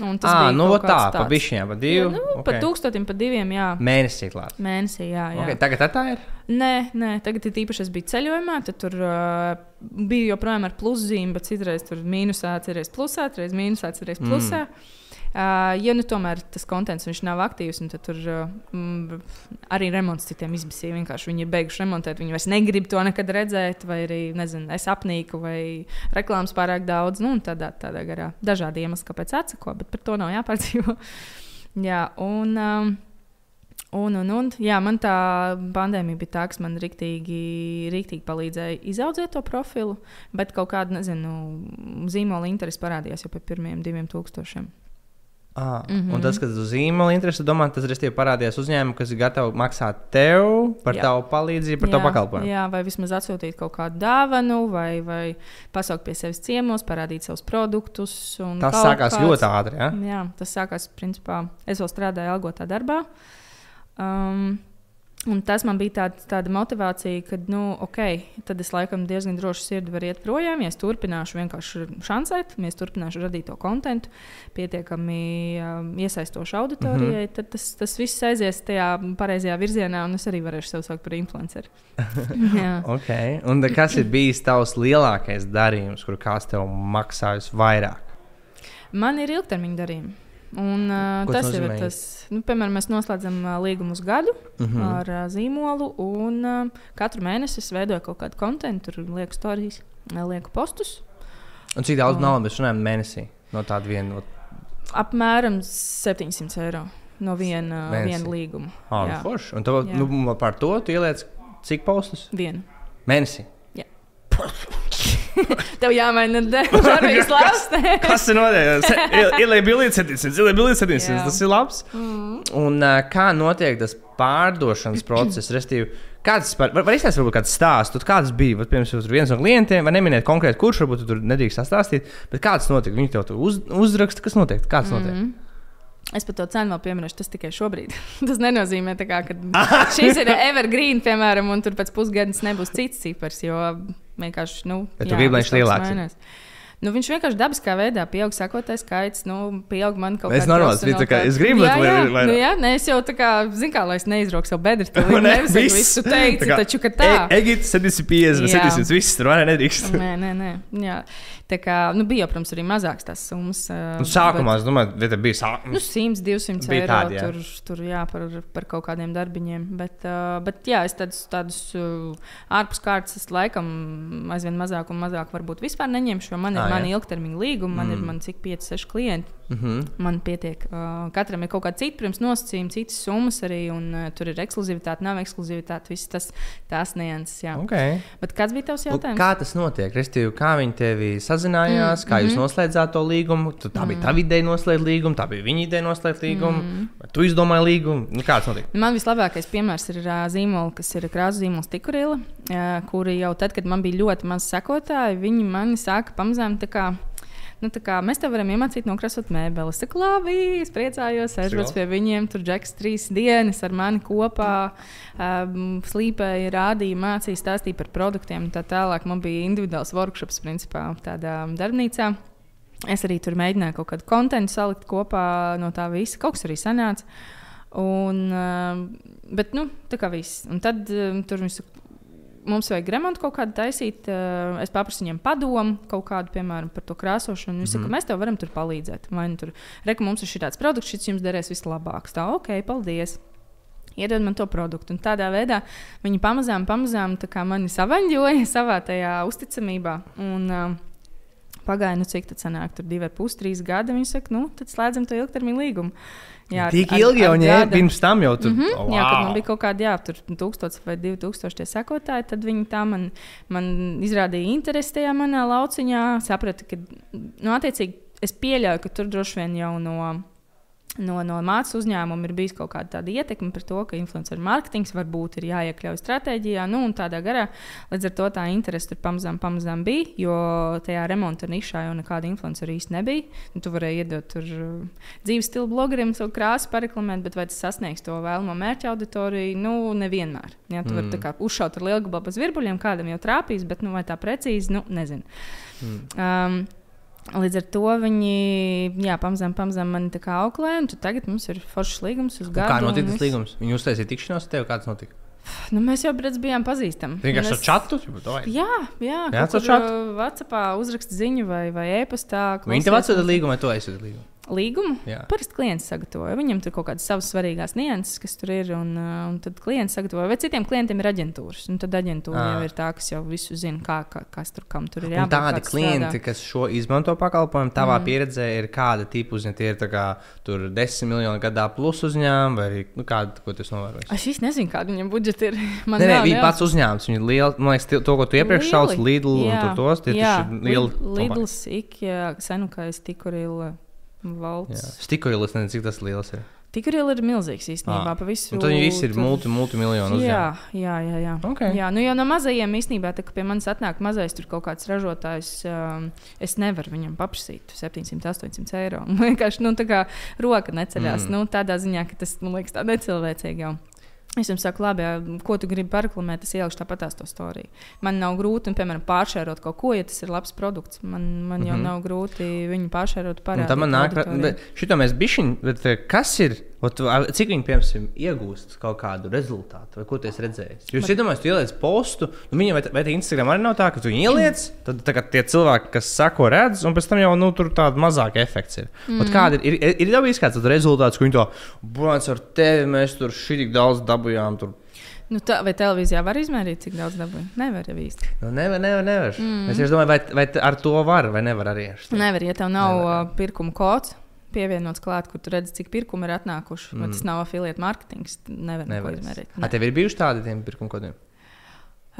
Nu, un tas Ah, bija nu tā, pa bišķiņām, pa divu. nu, okay. Pa tūkstotim, pa diviem, jā. Mēnesī klāt. Mēnesī, jā. jā. Okay, tagad tā ir. Nē, nē, tagad ir īpaši es biju ceļojumā, tad tur uh, bija joprojām ar pluszīm, bet citreiz tur mīnusā, citreiz plusā, citreiz mīnusā, citreiz plusā. Mm. Uh, ja nu tomēr tas konteksts viņš nav aktīvs, un tad tur mm, arī remonts citiem izbisīja. Vienkārši viņi ir beiguši remontēt, viņi vairs negrib to nekad redzēt, vai arī, nezinu, es apnīku, vai reklāmas pārāk daudz. Nu, tādā, tādā garā dažādi iemesli, kāpēc atsako, bet par to nav jāpārdzīvo. Jā, un. Um, Un, un, un jā, man tā pandēmija bija tā, kas man rīktīgi, rīktīgi palīdzēja izaudzēt to profilu, bet kaut kāda, nezinu, zīmola interese parādījās jau pie pirmiem diviem tūkstošiem. Ah, mm Mhm. -hmm. Un tas, kas uz zīmola interesi, domā, tas ir parādījās uzņēmumam, kas ir gatavi maksāt tev par Jā. tavu palīdzību, par jā, tavu pakalpojumu. Jā, vai vismaz atsūtīt kaut kādu dāvanu, vai, vai pasaukt pie sevis ciemos, parādīt savus produktus. un Tas sākās kāds- ļoti ātri. Ja? Jā, tas sākās, principā, es vēl strādāju algotā darbā. Um, Un tas man bija tād, tāda motivācija, ka, nu, ok, tad es laikam diezgan droši sirdi varu iet projām. Ja es turpināšu vienkārši šansēt, ja es turpināšu radīt to kontentu, pietiekami um, iesaistošu auditorijai, mm -hmm. tad tas, tas viss aizies tajā pareizajā virzienā, un es arī varēšu sevi saukt par influenceru. okay. Un kas ir bijis tavs lielākais darījums, kur kāds tev maksājis vairāk? Man ir ilgtermiņa darījumi. Un, uh, tas tas jau ir tas, nu, piemēram, mēs noslēdzam uh, līgumu uz gadu mm Mhm. -hmm. ar uh, zīmolu, un uh, katru mēnesi es veidoju kaut kādu kontekstu, tur lieku stāstus, lieku postus. Un cik daudz Un- naudas mēs runājam mēnesī no tāda viena? No... Apmēram 700 eiro no viena, Mēnesī. viena līguma. Ah, Jā. forši. Un tev, Jā. nu, par to tu ieliec cik postus? Vienu. Mēnesī. Tev jāmaina darbības lāste. Kas ir notiek? Ielēja bilīti 700, ielēja bilīti 700. Jā. Tas ir labs. Mm. Un uh, kā notiek tas pārdošanas process? Restīvi, kāds var, var izstāstīt, varbūt kāds stāsts, kāds bija, vat, piemēram, viens no klientiem, vai neminēt konkrēti, kurš varbūt tu tur nedrīkst stāstīt, bet kāds notika? Viņi tev tur uz, uzraksta, kas notiek? Kāds notiek? Es par to cenu vēl pieminēšu, tas tikai šobrīd. tas nenozīmē, kā, ka šis ir evergreen, piemēram, un tur pēc pusgadus nebūs cits cipars, jo vienkārši. Nu, Bet tu gribi, lai viņš lielāks mainās. Nu, viņš vienkārši dabiskā veidā pieaug, sakotais skaits, nu, pieaug man kaut Es kāda normāls, bija tā kā, es gribu, bet vai- jā, vai- nu, jā, nē, es jau tā kā, zinu, kā, lai es neizraugu savu bedri, tad Ne, nevis visu teicu, Tā kā, taču, ka tā. E, Egipte 750, Jā. 700, viss tur vairāk nedrīkst. Nē, nē, nē. Jā. Tā kā, nu, bija, protams, arī mazāks tās summas. Nu, sākumā, es domāju, tas bija Nu, sākums. 100, 200 Bija eiro tādi, jā. tur, tur jā, par, par kaut kādiem darbiņiem. Bet, uh, bet jā, es tādus, tādus uh, ārpus kārtas es laikam aizvien mazāk un mazāk varbūt vispār neņemšu, jo man ir Jā. mani ilgtermiņa līgumi, man mm. ir man cik 5, 6 klienti. Mm -hmm. Man pietiek. Uh, katram ir kaut kāda cita pirms nosacījuma, citas summas arī, un uh, tur ir ekskluzivitāte, nav ekskluzivitāte, viss tas, tās nianses. Jā. okay. Bet kāds bija tavs jautājums? Kā tas notiek? Restīvi, kā viņi tevi sazinājās, mm, kā jūs mhm. noslēdzāt to līgumu? Tu, tā bija tava ideja noslēgt līgumu, tā bija viņa ideja noslēgt līgumu. Mm. Tu izdomāji līgumu? Nu, kā tas notiek? Man vislabākais piemērs ir uh, zīmols, kas ir krāsa zīmols Tikurila, uh, kuri jau tad, kad man bija ļoti maz sekotāji, viņi mani sāka pamazām tā kā. Nu, kā mēs tev varam iemācīt nokrāsot mēbeles. Es saku, labi, es priecājos, aizbraucu pie viņiem. Tur džeks trīs dienas ar mani kopā um, slīpēja, rādīja, mācīja, stāstīja par produktiem. Tā tālāk man bija individuāls workshops, principā, tādā darbnīcā. Es arī tur mēģināju kaut kādu kontekstu salikt kopā no tā visa. Kaut kas arī sanāca. Un, uh, bet, nu, tā kā viss. Un tad um, tur viņš saka, mums vajag remontu kaut kādu taisīt. Uh, es paprasu viņiem padomu kaut kādu, piemēram, par to krāsošanu. Viņi mm saka, mēs tev varam tur palīdzēt. Vai nu tur, reku, mums ir šis produkts, šis jums derēs vislabāk. Tā, ok, paldies. Iedod man to produktu. Un tādā veidā viņi pamazām, pamazām tā mani savaņģoja savā tajā uzticamībā. Un, uh, Pagāja, nu cik tas sanāk, tur divi ar pus, trīs gadi. Viņi saka, nu, tad slēdzam to ilgtermiņa līgumu. Jā, Tik ilgi jau ņēma, pirms tam jau tur Mm -hmm, oh, wow. Jā, kad man bija kaut kādi, jā, tur 1000 vai 2000 tie sekotāji, tad viņi tā man, man izrādīja interesi tajā manā lauciņā. Sapratu, ka, nu, attiecīgi, es pieļauju, ka tur droši vien jau no. No, no mācību uzņēmuma ir bijis kaut kāda ietekme par to, ka influenceru mārketings varbūt ir jāiekļauj stratēģijā. Nu, un tādā garā līdz ar to tā interese tur pamazām, pamazām bija. Jo tajā remonta nišā jau nekāda influenceru īsti nebija. Nu, tu varēji iedot tur uh, dzīves stilu blogeriem savu krāsu, pareklamēt, bet vai tas sasniegs to vēlamo mērķa auditoriju? Nu, nevienmēr. Jā, tu mm. vari uzšaut ar lielu gabalu pa zvirbuļiem, kādam jau trāpīs, bet nu, vai tā precīzi, nu, nezinu. Mm. Um, Līdz ar to viņi jā, pamazām, pamazām mani auklē, un tagad mums ir foršs līgums uz Un gadu. Kā notika tas līgums? Viņi uztaisīja tikšanos ar tevi, kāds notika? Nu, mēs jau brīdī bijām pazīstami. Vienkārši Un ar čatu? Jā, jā, Jā, kur, čatu? uh, WhatsAppā uzrakst ziņu vai, vai e-pastā. Viņi tev atsūta līgumu, vai tu aizsūti līgumu? Līgumu? Jā. Parasti klients sagatavoja. Viņam tur kaut kādas savas svarīgās nianses, kas tur ir. Un, uh, un tad klients sagatavoja. Vai citiem klientiem ir aģentūras. Un tad aģentūra Ā. jau ir tā, kas jau visu zina, kā, kā, kas tur kam tur ir jābūt. tādi klienti, strādā. kas šo izmanto pakalpojumu, tavā mm. pieredzē ir kāda tipa uzņēmuma, tie ir kā tur 10 miljoni gadā plus uzņēmumi, vai arī nu, kāda, ko tas novērojis? Es īsti nezinu, kāda viņam budžeta ir. Man Nē, nē, viņi jā. pats uzņēmums. Viņi ir lieli, man liekas, to, ko tu iepriekš sauc, Lidl un tur tos, tie jā, taču ir lieli. Lidl, Ikea, Senukais, Tikurila, Jā. Valts. Stikoļi, es nezinu, cik tas liels ir. Tikurila ir milzīgs īstenībā. Pa visu, tad viņi visi ir tur- multi, multimiljonu Jā, uzņēmumi. jā, jā. jā. Okay. jā nu jau no mazajiem īstenībā, tā, kad pie manis atnāk mazais tur kaut kāds ražotājs, um, es nevaru viņam paprasīt 700, 800 eiro. Man Vienkārši nu, tā kā roka neceļās. Mm. Nu, tādā ziņā, ka tas man liekas tā necilvēcīgi jau. Es jums saku, labi, jā, ko tu gribi paraklamēt, es ielikšu tāpat to storiju. Man nav grūti, un, piemēram, pāršērot kaut ko, ja tas ir labs produkts. Man, man jau mm -hmm. nav grūti viņu pāršērot parādīt. Tā man nāk, bet šito mēs bišķiņ, bet eh, kas ir, ot, cik viņi, piemēram, iegūst kaut kādu rezultātu, vai ko tu esi redzējis? Jūs iedomājaties, tu ieliec postu, nu viņam vai, vai Instagram arī nav tā, ka tu ieliec, tad tā, tie cilvēki, kas sako, redz, un pēc tam jau, nu, tur tāda mazāka efekts ir. Mm. -hmm. Kāda ir, ir, ir, dabūjis kāds rezultāts, ko viņi to, būs ar tevi, mēs tur šī daudz dabūjām. Tur. Nu, tā, vai televīzijā var izmērīt, cik daudz dabūja? Nevar jau īsti. Nu, nevar, nevar. nevar. Mm. Es domāju, vai, vai ar to var vai nevar arī. Nevar, ja tev nav nevar. Uh, pirkuma kods. Pievienots klāt, kur tu redzi, cik pirkumi ir atnākuši. Mm. Tas nav afiliēta mārketings. Nevar, nevar. izmērīt. Ne. A, tev ir bijuši tādi pirkuma kodiem?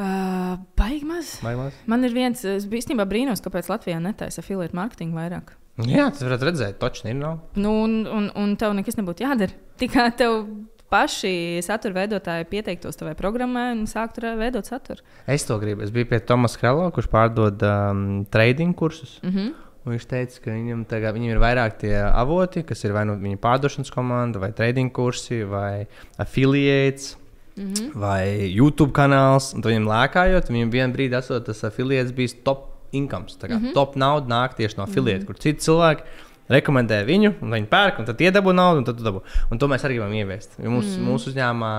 Uh, baigi maz. Baigi maz. Man ir viens, es īstenībā brīnos, kāpēc Latvijā netaisa afiliēta mārketingu vairāk. Jā, tas varētu redzēt, točni ir. Nav. Nu, un, un, un tev nekas nebūtu jādara. Tikai tev paši satura veidotāji pieteiktos tavai programmai un sāktu veidot saturu. Es to gribu. Es biju pie Tomas Krelo, kurš pārdod um, trading kursus. Mm -hmm. Viņš teica, ka viņam, tagad, viņam ir vairāk tie avoti, kas ir vai nu viņa pārdošanas komanda, vai trading kursi, vai affiliates. Mm -hmm. Vai YouTube kanāls, un viņam lēkājot, viņam vienā brīdī esot tas affiliates bijis top income. Mm -hmm. Top nauda nāk tieši no affiliate, mm -hmm. kur citi cilvēki rekomendē viņu, un viņi pērk, un tad iedabū naudu, un tad dabū. Un to mēs arī gribam ieviest. Jo mums, mm. mūsu uzņēmumā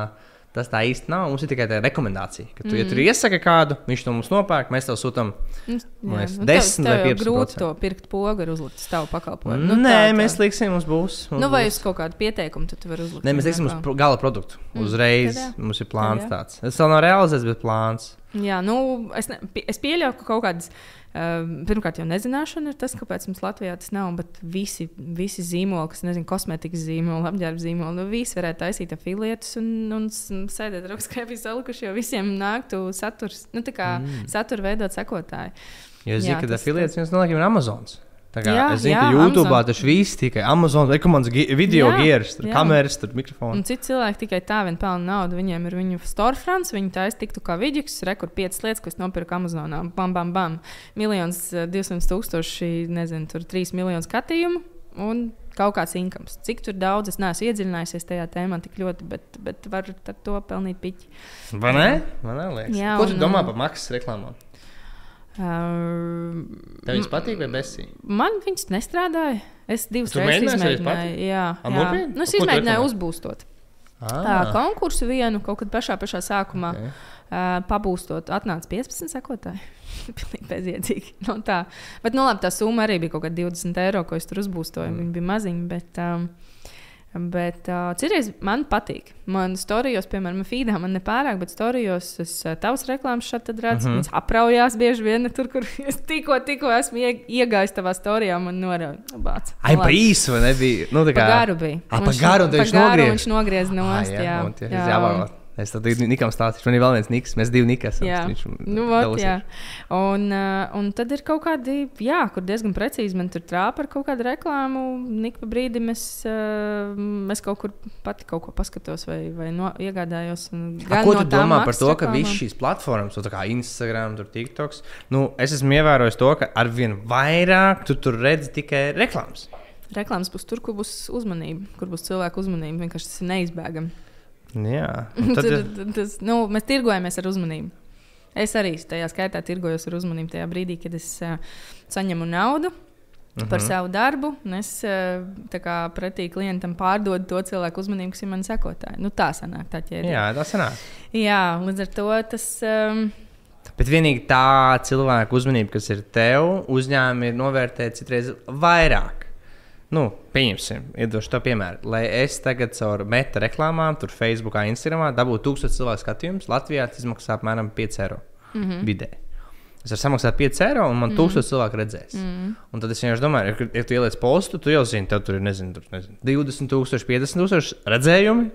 tas tā īsti nav. Mums ir tikai tā rekomendācija, ka, tu, mm. ja tu iesaki kādu, viņš to mums nopērk, mēs tev sūtām nu, nu, 10 tev, tev vai 15. Grūti to pirkt pogu ar uzlikt tavu pakalpojumu. Nu, Nē, tā, tā. mēs liksim, mums būs. Mums nu, vai uz kaut kādu pieteikumu tu vari uzlikt? Nē, mēs liksim uz gala produktu. Mm. Uzreiz mm. mums ir plāns jā. tāds. Tas vēl nav realizēts, bet plāns. Jā, nu, es, ne, es pieļauju, ka kaut kādas Uh, pirmkārt, jau nezināšana ir tas, kāpēc mums Latvijā tas nav. Bet visi, visi zīmoli, kas nezinu, kosmetikas zīmoli, apģērba zīmoli, nu visi varētu taisīt afilietus un, un sēdēt ar skrēpju salikuši, jo visiem nāktu saturs, nu tā kā mm. satura veidot sekotāji. Jo es zinu, ka afilietus viens no laikiem ir Amazons. Jā, es zinu, jā, ka YouTube tas viss tikai Amazon rekomendācijas video gieras, tur jā. kameras, tur mikrofons. Un citi cilvēki tikai tā vien pelna naudu. Viņiem ir viņu storefronts, viņi taisa tiktu kā vidus, rekur piecas lietas, ko es nopirku Amazonā. Bam, bam, bam. Miljons, 200 eh, tūkstoši, nezinu, tur 3 miljonu skatījumu. Un kaut kāds inkoms. Cik daudz es neesmu iedziļinājies tajā tēmā tik ļoti, bet, bet var ar to pelnīt piķi. Vai ne? Man liekas. Jā, Ko tu un, domā par maksas reklāmām? Uh, Tev viņas patīk, vai besī? Man viņas nestrādāja. Es divas reizes izmēģināju. Jā, jā. Nu, es izmēģināju uzbūstot. Ah. Konkursu vienu kaut kad pašā, pašā sākumā. Okay. Uh, pabūstot, atnāca 15 sekotāji. Pilnīgi bezjēdzīgi. No tā. Bet, nu, labi, tā summa arī bija kaut kāda 20 eiro, ko es tur uzbūstoju. Mm. Viņa bija maziņa. Bet, um, Bet uh, citreiz man patīk. Man storijos, piemēram, feedā man nepārāk, bet storijos es uh, tavas reklāmas šeit redzu. Mm -hmm. Viņas apraujās bieži vien tur, kur es tikko, tikko esmu iegājis tavā storijā. Man norādīja, Ai, pa īsu nebija. Nu, kā... Pa garu bija. Ah, pa garu, viņš nogriez. Viņš nogriez nost, ah, jā. jā. jā. jā. Es tad Nikam stāstīšu, man ir vēl viens Niks, mēs divi Nikas. Jā, viņš, nu, ot, jā. Un, uh, un tad ir kaut kādi, jā, kur diezgan precīzi man tur trāpa ar kaut kādu reklāmu. Nik pa brīdim es, uh, es kaut kur pati kaut ko paskatos vai, vai no, iegādājos. A, ko no tu domā par to, ka visas šīs platformas, kā Instagram, tur TikToks, nu, es esmu ievērojis to, ka arvien vairāk tu tur redzi tikai reklāmas. Reklāmas būs tur, kur būs uzmanība, kur būs cilvēku uzmanība. Vienkārši tas ir neizbēgami. Jā, tad... Tur, tas, nu, mēs tirgojamies ar uzmanību. Es arī tajā skaitā tirgojos ar uzmanību tajā brīdī, kad es uh, saņemu naudu. Uh -huh. Par mhm. savu darbu, un es kā, pretī klientam pārdodu to cilvēku uzmanību, kas ir mani sekotāji. Nu, tā sanāk, tā ķēde. Jā, tā sanāk. Jā, līdz ar to tas. Um, Bet vienīgi tā cilvēka uzmanība, kas ir tev, uzņēmumi ir novērtēti citreiz vairāk nu, pieņemsim, iedošu to piemēru. Lai es tagad caur meta reklāmām, tur Facebook, Instagram dabūtu 1000 cilvēku skatījumus, Latvijā tas maksā apmēram 5 eiro mm -hmm. vidē. Es varu samaksāt 5 eiro, un man mm. 1000 cilvēku redzēs. Mm. Un tad es vienkārši domāju, ja, ja tu ieliec postu, tu jau zini, tev tur ir nezinu, tur, nezinu, 20, 000, 50 tūkstoši redzējumi.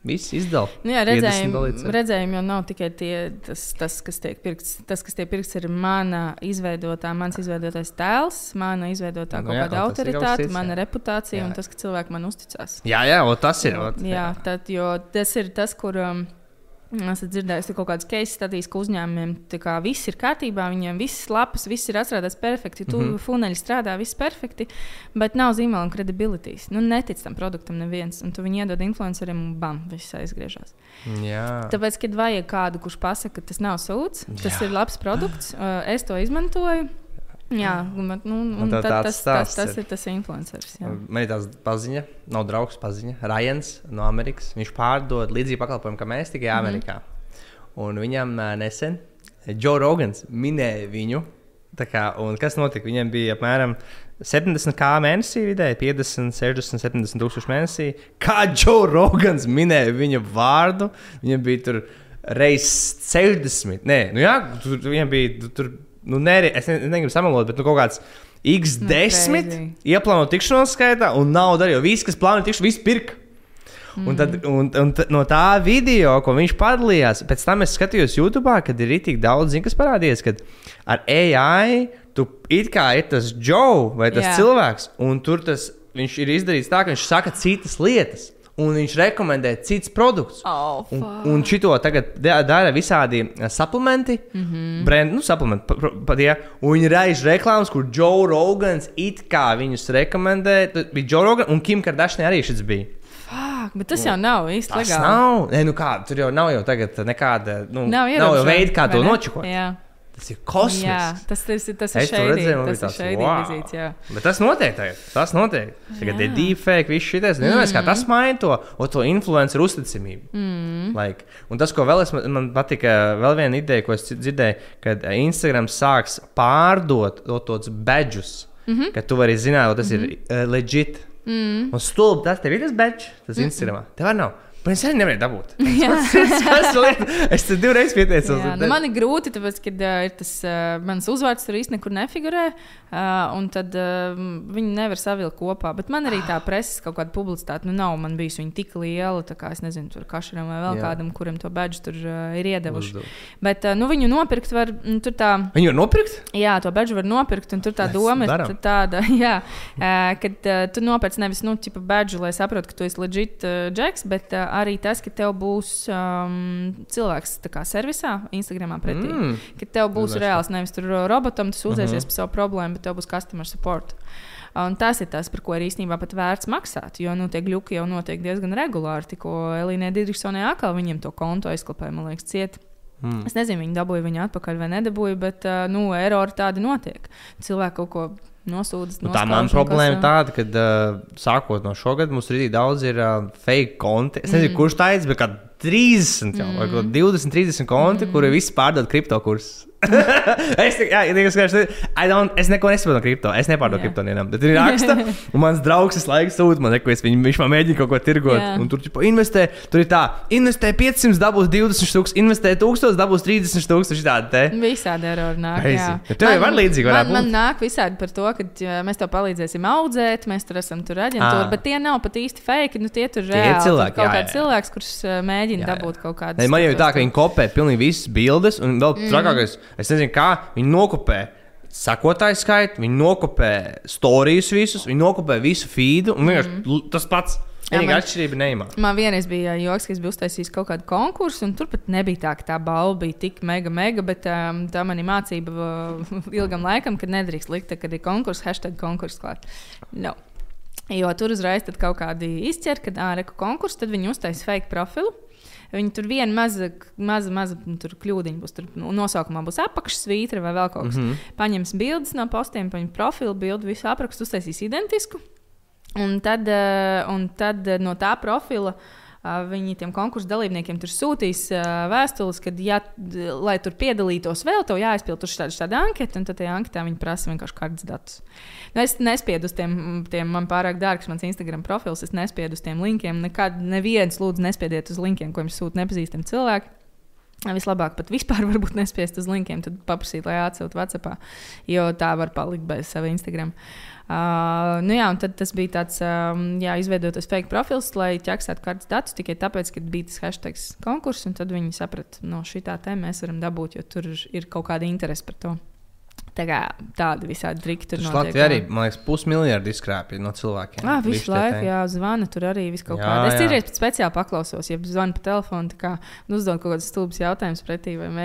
Viss izdala. Nu, jā, redzējumi, redzējumi jau nav tikai tie, tas, tas, kas tiek pirkts. Tas, kas tiek pirkts, ir mana izveidotā, mans izveidotais tēls, mana izveidotā nu, kaut jā, kāda autoritāte, cits, mana jā. reputācija jā. un tas, ka cilvēki man uzticās. Jā, jā, o, tas ir. O, jā, jā tad, jo tas ir tas, kur. Um, Esat dzirdējuši kaut kādas case studijas, ka uzņēmumiem kā, viss ir kārtībā, viņiem viss lapas, viss ir atstrādāts perfekti, tu mm -hmm. funeļi strādā, viss perfekti, bet nav zīmola un kredibilitātes. Nu, netic tam produktam neviens, un tu viņu iedod influenceriem, un bam, viss aizgriežas. Jā. Tāpēc, kad vajag kādu, kurš pasakā, ka tas nav sūds, tas Jā. ir labs produkts, es to izmantoju. Jā, bet, nu, un, tā tad, tas, tas, tas ir. tas influenceris. Jā. Man ir tāds paziņa, nav draugs paziņa. Rajans no Amerikas. Viņš pārdod līdzīgu pakalpojumu, kā mēs tikai Mhm. Amerikā. Un viņam nesen Joe Rogans minēja viņu. Kā, kas notika? Viņam bija apmēram 70 kā mēnesī, vidēji 50, 60, 70 tūkstoši mēnesī. Kā Joe Rogans minēja viņa vārdu, viņam bija tur reizes 60. Nē, nu jā, tur, viņam bija tur, nu, nē, es ne, negribu samalot, bet nu, kaut kāds X10 crazy. ieplāno tikšanos skaitā, un nauda arī. jo Visi, kas plāno tikšanos, visi pirka. Un, tad, un, un t- no tā video, ko viņš padalījās, pēc tam es skatījos YouTube, kad ir tik daudz, zin, kas parādījies, kad ar AI tu it kā ir tas Joe vai tas. Jā. cilvēks, un tur tas viņš ir izdarīts tā, ka viņš saka citas lietas, un viņš rekomendē citus produktus. Oh, Un, fuck. un šito tagad da- dara visādi eh, supplementi, mm -hmm. brand, nu, supplementi, pa, pa, pa, tie, un viņi raiž reklāmas, kur Joe Rogans it kā viņus rekomendē. Tad Bija Joe Rogans un Kim Kardashian arī šis bija. Fuck, bet tas jau nav īsti Tas legāli. nav, Nē, nu kā, tur jau nav jau tagad nekāda, nu, Nav, nav jau veida, kā to nočukot. Jā. Tas ir kosmos. Jā, tas, tas, tas ir Es to šeit tas ir šeit wow. vizīts. Jā. Bet tas notiek tagad. Tas notiek. Tagad Jā. ir deepfake, viss šis tāds. Nezinu, kā tas maina to, to influenceru uzticamību. Mm. Like. Un tas, ko vēl es, man, patika, vēl viena ideja, ko es dzi- dzirdēju, kad eh, Instagram sāks pārdot to- tos badžus, mm. -hmm. ka tu vari zināt, tas mm -hmm. ir uh, legit. Mm. Un stulbi tas tev ir tas badge, tas mm -hmm. Instagramā. Tev nav. Bet es arī nevarēju dabūt. Tas es tur divreiz pieteicos. Jā, nu man ir grūti, tāpēc, ka uh, ir tas uh, mans uzvārds tur īstenībā nekur nefigurē. Uh, un tad uh, viņi nevar savilkt kopā. Bet man arī tā preses kaut kāda publicitāte nu, nav. Man bijusi viņa tik liela, tā kā es nezinu, tur kašaram vai vēl Jā. Kādam, kuram to badžu tur uh, ir iedevuši. Uzdevu. Bet uh, nu, viņu nopirkt var mm, tur tā. Viņu var nopirkt? Jā, to bedžu var nopirkt, un tur tā Mēs doma ir darām. t- tāda, jā, uh, ka uh, tu nopērci nevis nu, bedžu, lai saprotu, ka tu esi legit uh, džeks, bet uh, arī tas, ka tev būs um, cilvēks kā servisā, Instagramā pretī. Mm. Mm. Ka tev būs Zināšu. reāls, nevis tur uh, robotam, tas uzēsies uh -huh. par savu problēmu, bet tev būs customer support. Un tas ir tas, par ko ir īstenībā pat vērts maksāt. Jo nu, tie gluži jau notiek diezgan regulāri. Tikko Elīnai Digitsonai atkal viņiem to kontu aizklāpēja, man liekas, ciet. Mm. Es nezinu, viņi dabūja viņu atpakaļ vai nedabūja, bet uh, nu, erori tādi notiek. Cilvēki kaut ko nosūdz. Nu, tā man problēma ir tāda, ka uh, sākot no šogad mums ir daudz ir, uh, fake konti. Es nezinu, mm. kurš tā ir, bet kā 30 jau, mm. vai kaut 20, 30 konti, mm. kuri visi pārdod kripto kursus. es, jā, skaidrs, I don't, es neko nesaprotu no kripto. Es nepārdodu kripto nevienam. Bet viņi raksta, un mans draugs visu laiku sūta man, ko es viņam, viņš man mēģina kaut ko tirgot. Jā. Un tur ķipa, investē, tur ir tā, investē 500, dabūs 20 tūkstoši, investē 1000, dabūs 30 tūkstoši. Tāda te. Visādi erori nāk. Jā. Tev jau var līdzīgi man, man nāk visādi par to, ka mēs tev palīdzēsim audzēt, mēs tur esam tur aģentūra, Ā. bet tie nav pat īsti fake. Nu, tie tur Tie ir reāli, cilvēki, tur kaut jā, kāds jā. cilvēks, kurš uh, mēģina Jā, jā. dabūt kaut kādu. Man jau ir tā, ka viņi kopē pilnīgi visas bildes, un vēl mm. Es nezinu, kā viņi nokopē. Sakotāju skaitu, viņi nokopē stāstus visus, viņi nokopē visu feedu. un vienkārši l- Tas pats. Vienīgā atšķirība neimā. Man vienreiz bija joks, ka es biju uztaisījis kaut kādu konkursu, un tur pat nebija tā, ka tā balva bija tik mega, mega, bet um, tā man ir mācība uh, ilgam laikam, kad nedrīkst likt, kad ir konkurss, hashtag konkurss klāt. No. Jo tur uzreiz kaut kādi izķer, kad ārēku konkursu, tad viņi uztaisīs fake profilu. Viņi tur viena maza, maza, maza nu, kļūdiņa būs. Tur nu, nosaukumā būs apakšsvītra vai vēl kaut kas. Mm. -hmm. Paņems bildes no postiem, paņems profilu, bildi, visu aprakstu, uztaisīs identisku. Un tad, eh, un tad eh, no tā profila viņi tiem konkursu dalībniekiem tur sūtīs vēstules, ka, ja, lai tur piedalītos vēl, tev jāizpild tur šāda, šāda anketa, un tad tajā anketā viņi prasa vienkārši kādus datus. Nu, es nespiedu uz tiem, tiem man pārāk dārgs, mans Instagram profils, es nespiedu uz tiem linkiem. Nekad neviens lūdzu nespiediet uz linkiem, ko jums sūta nepazīstami cilvēki. Vislabāk pat vispār nespiest uz linkiem, tad paprasīt, lai atsūtu WhatsApp, jo tā var palikt bez sava Instagram. Uh, nu jā, tad tas bija tāds, um, jā, izveidotas fake profils, lai ķeksētu kādus datus tikai tāpēc, ka bija tas hashtag konkurss, tad viņi saprata, no šī tā te mēs varam dabūt, jo tur ir kaut kāda interese par to. Tā kā tādi visādi triki tur. Latvijā arī, man liekas, pusmiljardu izkrāpja no cilvēkiem. Ah, Visu laiku, jā, zvana tur arī viss kaut Jā, kādā. Es jā. pat speciāli paklausos, ja zvanu pa telefonu, tā kā nu, uzdod kaut kādus stulbus jautājumus pretī vai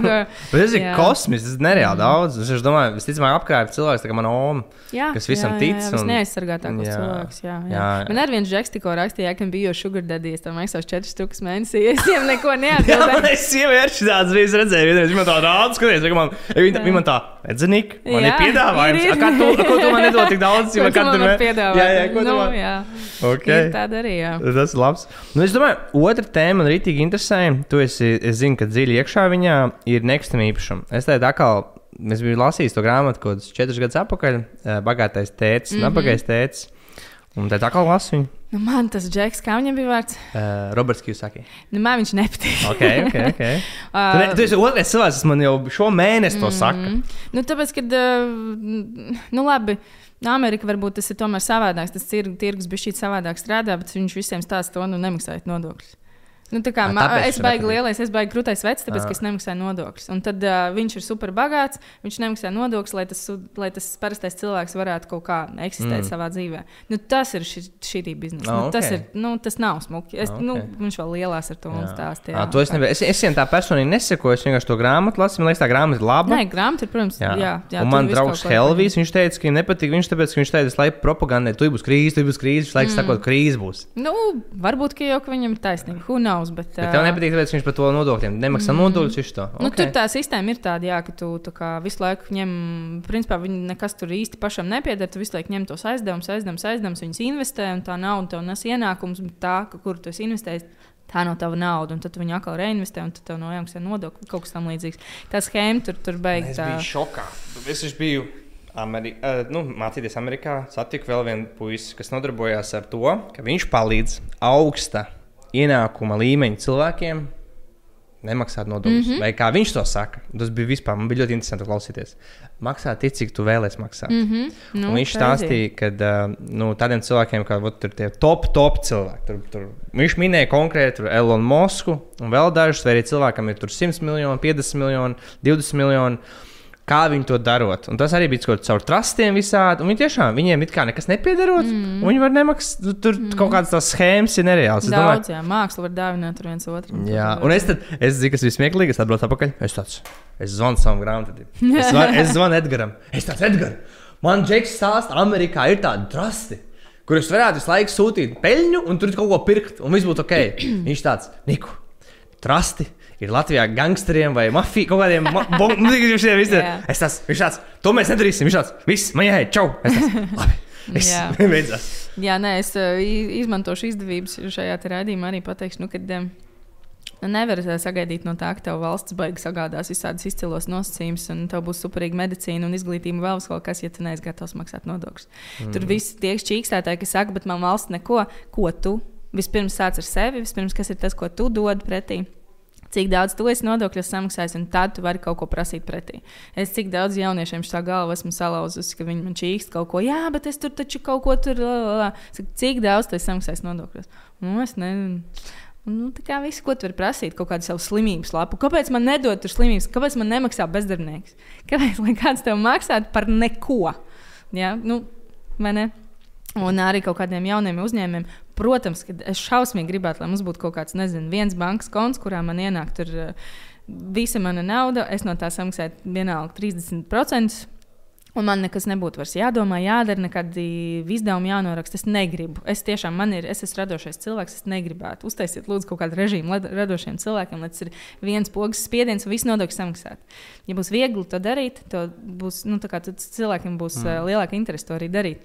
Bet tas ir Jā. kosmisks, tas ir nereāli daudz. Es domāju, visticamāk, apkrāpja cilvēks, tā kā mana oma. Jā, Kas visam jā, tic Jā, jā, un- neaizsargātākos Jā. cilvēkus. Jā, jā. Jā, jā. Man arī viens žeks tikko rakstīja, ka bija sugar daddy, es tam maksāšu 4 stūkus mēnesī. Es viņam neko Jā, neatbildēju. man sievietes tādas reizes redzēju, vienreiz viņa tā rāda, skaties, ka man, viņa, viņa man tā, redzenik, man ir Jā, piedāvājums. ir, ir. A, Kā tu, ko tu man nedod tik daudz, tu katru mē- piedāvāt? Jā, jā, ko nu, man. jā. Okay. Ir tāda arī, jā. Tas ir labs. Nu, es domāju, otra tēma man rītīgi interesē. Tu esi, es zinu, ka dziļi iekšā viņā ir nekustamā īpašuma. Es tādu atkal, es biju lasījis to grāmatu kaut kādus četrus gadus atpakaļ. eh, Bagātais tēcis, mm -hmm. nabagais tēcis. Un tad atkal lasu viņu. Nu, man tas džeks, kā viņam bija vārds, Uh, Roberts Kjusaki. nu, man viņš nepatīk. Ok, ok, ok. Uh, Tu, ne, tu esi otrais cilvēks, kas man jau šo mēnesi to saka. Mm. Nu, tāpēc, kad, uh, nu, labi. Amerika varbūt tas ir tomēr savādāks. Tas tir, tirgus bija šī savādāk strādā, bet viņš visiem stāsta to, nu, nemaksājot nodokļus. Nu, kā, Ā, ma, tāpēc es baigi lielais, es baigi krūtais vecs, tāpēc, ka es nemaksāju nodokļus. Un tad uh, viņš ir super bagāts, viņš nemaksā nodokļus, lai tas, lai tas parastais cilvēks varētu kaut kā eksistēt Mm. savā dzīvē. Nu, tas ir šī, šī biznesa. Ā, Nu, tas, ok. ir, nu, tas nav smuki. Es, Ā, nu, ok. viņš vēl lielās ar to mums stāstīja. Jā, to es nevaru. Es, es viņam tā personīgi nesekoju. Es vienkārši to grāmatu lasu. Man liekas, tā grāmata ir laba. Nē, grāmatā ir, protams, jā. jā, jā un man draugs Helvijs, viņš teica, ka viņam nepatīk. Viņš tāpēc, ka viņš teica, laikam propagandē, tu būs krīze, tu būs krīze. Viņš laikam mm. sakot, krīze būs. Nu, varbūt, ka jau ka viņam ir taisnība. Who knows? Bet, Bet tev nepatīk, tāpēc ka viņš par to nodokļiem nemaksā mm. nodokļus. Viņš to. Nu, Ok. Tur tā sistēma ir tāda, jā, ka tu tā kā visu laiku ņem, principā viņi nekas tur īsti pašam nepieder. Tu visu laiku ņem tos aizdevumus, aizdevumus, aizdevumus, viņus investē, un tā nauda tev nes ienākums, bet tā, kur tu esi investējis. Tā nav tava nauda, un tad tu viņu atkal reinvestē, un tad tev no jāmaksā nodokļi. Kaut kas tam līdzīgs. Tā schēma tur, tur beigas. Es biju šokā. Es biju Ameri uh, nu, mācīties Amerikā. Satiku vēl vienu puisi, kas nodarbojās ar to, ka viņš palīdz augsta ienākuma līmeņa cilvēkiem nemaksāt nodokļus. Mm -hmm. Vai kā viņš to saka? Tas bija vispār. Man bija ļoti interesanti klausīties. Maksā tik, cik tu vēlēsies maksāt. Mm -hmm. Nu, Un viņš stāstīja, ka nu, tādiem cilvēkiem, kā vot, tur tie top, top cilvēki, tur, tur, viņš minēja konkrēti Elonu Mosku un vēl dažus, vai arī cilvēkam ir tur 100 miljoni, 50 miljoni, 20 miljoni. Kā viņi to darot? Un tas arī bija kaut caur trustiem visādi. Un viņi tiešām viņiem it kā nekas nepiedarot. Mm. Viņi var nemaksāt. Tu- Tur mm. kaut kādas tās schēmas ir nereālas. Es domāju, Daudz, jā, māksla var dāvināt viens otru. Jā, un es, tad, es zinu, kas ir smieklīgi. Es atbraucu atpakaļ. Es tāds, es zvanu savam grāmatvedim. Es, var, es zvanu Edgaram. Es tāds, Edgars, man Džeks stāsta, Amerikā ir tādi trusti, kurus varētu visu laiku sūtīt peļņu un tur kaut ko pirkt, un viss būtu ok. Viņš tāds, Niku, trusti. Ir Latvijā gangsteriem vai mafijai kaut kādiem. Jā. Es tāds, viņš tāds, to mēs nedarīsim. Viņš tāds, viss, man jāiet, čau. Es tāds, labi. Es Jā. Jā, nē, es uh, izmantošu izdevības šajā raidījumā arī pateikšu, nu, ka um, nevar uh, sagaidīt no tā, ka tev valsts beigas sagādās visādus izcilos nosacījumus, un tev būs superīga medicīna un izglītība, vēl kaut kas, ja tu neesi gatavs maksāt nodokļus. Mm. Tur viss tiek čīkstētāji, kas saka, bet man valsts neko, ko tu vispirms sāc ar sevi, vispirms kas ir tas, ko tu dod pretī. Cik daudz tu esi nodokļus samaksājis, un tad tu vari kaut ko prasīt pretī. Es cik daudz jauniešiem šā galvā esmu salauzusi, ka viņi man čīkst kaut ko, jā, bet es tur taču kaut ko tur. la, la, la." Saku, cik daudz tu esi samaksājis nodokļus? Nu, es nezinu. Nu, tā kā viss, ko tu vari prasīt, kaut kādu savu slimības lapu. Kāpēc man nedod tur slimības? Kāpēc man nemaksā bezdarbnieks? Kāpēc lai kāds tev maksātu par neko? Ja? Nu, vai ne? Un arī kaut kādiem jauniem uzņēmumiem. Protams, ka es šausmīgi gribētu, lai mums būtu kaut kāds, nezinu, viens bankas konts, kurā man ienāk tur uh, visa mana nauda. Es no tā samaksāju vienalga 30%. Un man nekas nebūtu vairs jādomā, jādara, nekādi izdevumi jānoraksta. Es negribu. Es tiešām, man ir, es esmu radošais cilvēks, es negribētu. Uztaisiet, lūdzu, kaut kādu režīmu radošiem cilvēkiem, lai tas ir viens pogas spiediens un viss nodokļi samaksāt. Ja būs viegli to darīt, to būs, nu, tā kā tad cilvēkiem būs mm. lielāka interese to arī darīt.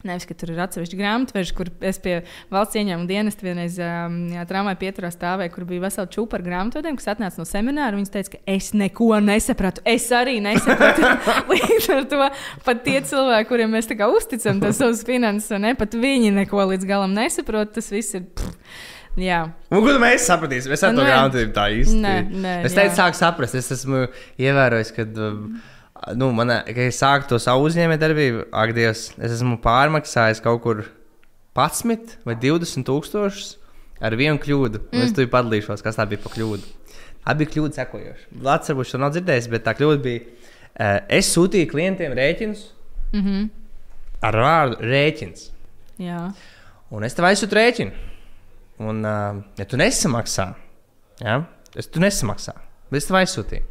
Nevis, ka tur ir atsevišķi grāmatveži, kur es pie valsts ieņēmuma dienesta vienreiz um, tramvajā pieturā stāvēju, kur bija vesela čūpa ar grāmatvediem, kas atnāca no semināra. Viņas teica, ka es neko nesapratu. Es arī nesapratu. līdz ar to pat tie cilvēki, kuriem mēs uzticam savus finanses, ne pat viņi neko līdz galam nesaprot. Tas viss ir. Pff, jā. Un, ko mēs sapratīsim? Es ar to grāmatu tā īsti. Nē, nē, es jā. teicu, sāku saprast. Es esmu ievērojis, ka. Um, Nu, manā, kad es sāku to savu uzņēmējdarbību, ak, Dievs, es esmu pārmaksājis kaut kur 11 vai 20 tūkstošus ar vienu kļūdu. Mm. Es tur padalīšos, kas tā bija pa kļūdu. Tā bija kļūda sekojoša. Latvijas varbūt to nav dzirdējis, bet tā kļūda bija. Uh, es sūtīju klientiem rēķinus Mm -hmm. ar vārdu rēķins. Jā. Un es tev aizsūtu rēķinu. Un, uh, ja tu nesamaksā, ja, es tu nesamaksā, bet es tev aizsūtīju.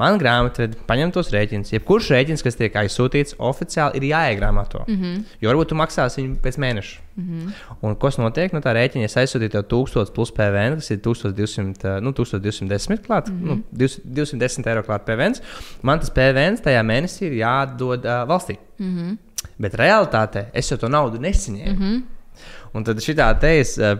Man grāmatvedi paņem tos rēķinus. Jebkurš rēķins, kas tiek aizsūtīts, oficiāli ir jāiegrāmato. Mm -hmm. Jo varbūt tu maksāsi viņu pēc mēneša. Mm -hmm. Un kas notiek? Nu, tā rēķina, ja aizsūtīja tev 1000 plus PVN, kas ir 1200, nu, 1210 klāt, mm -hmm. nu, 210 eiro klāt PVN. Man tas PVN tajā mēnesī ir jādod uh, valstī. Mm -hmm. Bet realitātē es jau to naudu nesaņēmu. Mm -hmm. Un tad šī tā te es uh,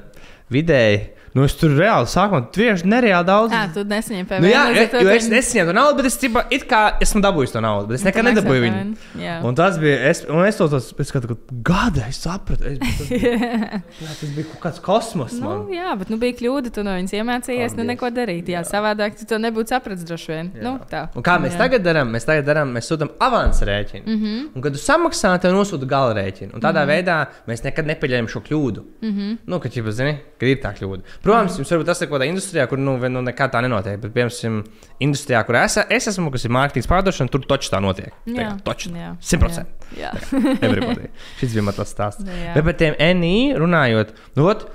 vidēji. Nu, es tur reāli sākumā tieši nereāli daudz. Jā, tu nesaņēmi PVN. Nu, jā, to jo es nesaņēmu to naudu, bet es tipa, it kā esmu dabūjis to naudu. Bet es nekad nedabūju viņu. Jā. Un tas bija. Es, un es to tas, pēc kāda gada es sapratu. Es, tas, bija, jā, tas bija kaut kāds kosmos. Nu, Man. jā, bet nu, bija kļūda. Tu no viņas iemācījies, Paldies. nu neko darīt. Jā, savādāk tu to nebūtu sapratis droši vien. Jā. Nu, tā. Un kā mēs Jā. tagad darām? Mēs tagad darām, mēs sūtām avansu rēķinu. Mm. -hmm. Un, kad tu samaksā, tev nosūta gala rēķinu. Un tādā mm -hmm. veidā mēs nekad nepieļaujam šo kļūdu. Mm. -hmm. Nu, ka, ķipa, zini, ka ir tā kļūda. Protams, jums varbūt tas ir kaut kādā industrijā, kur nu, nu, nekā tā nenotiek. Bet, piemēram, industrijā, kur es, es esmu, kas ir mārketings pārdošana, tur taču tā notiek. Jā, Taču. jā, 100%. Jā. Everybody. Šis bija mans stāsts. Jā. Bet par tiem NI runājot, nu, ot,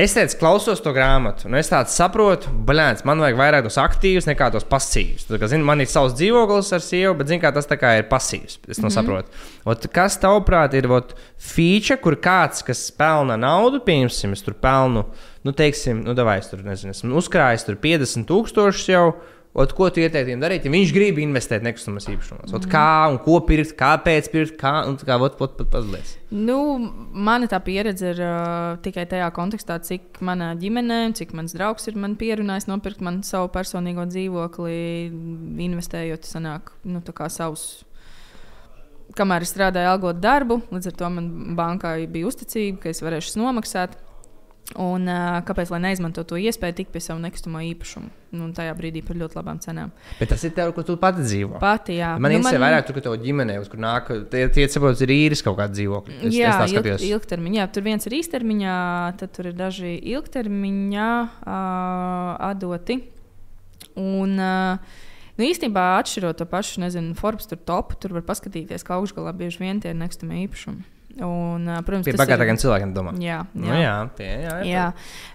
es teicu, klausos to grāmatu, un es tādu saprotu, baļķis, man vajag vairāk tos aktīvus nekā tos pasīvus. Tā kā, zini, man ir savs dzīvoklis ar sievu, bet zini, kā tas kā ir pasīvs. Es to mm -hmm. saprotu. Ot, kas tavuprāt ir ot, feature, kur kāds, kas pelna naudu, piemēram, es tur pelnu, nu, teiksim, nu, davai, es tur nezinu, esmu uzkrājis tur 50 tūkstošus jau. Ot, ko tu ieteiktu viņam darīt, ja viņš grib investēt nekustamās īpašumos? Ot, kā un ko pirkt, kāpēc pirkt, kā un kā ot, ot, ot, pazlies. Nu, mana tā pieredze ir uh, tikai tajā kontekstā, cik manā ģimenē, cik mans draugs ir man pierunājis nopirkt man savu personīgo dzīvokli, investējot sanāk, nu, savus. Kamēr es strādāju, algot darbu, līdz ar to man bankā bija uzticība, ka es varēšu nomaksāt. Un, uh, kāpēc gan neizmantot to iespēju tikt pie sava nekustamo īpašumu? Nu, tajā brīdī par ļoti labām cenām. Bet tas ir tev, ko tu pati dzīvo. Pati, jā. Man Nu, interesē vairāk, tur, ka tev ģimenē, uz kur nāk, tie, tie saprot, ir īris kaut kāda dzīvokļa. Es, jā, es ilg, ilgtermiņā. Jā, tur viens ir īstermiņā, tad tur ir daži ilgtermiņā uh, atdoti. Un, uh, nu, īstenībā, atšķirot to pašu, nezinu, Forbes tur topu, tur var paskatīties, ka augšgalā bieži vien tie ir nekustamie īpašumi. Un, protams, Pie tas ir- bagātākiem cilvēkiem domā. Jā, Nu, jā. jā, tie, jā, jā. Jā,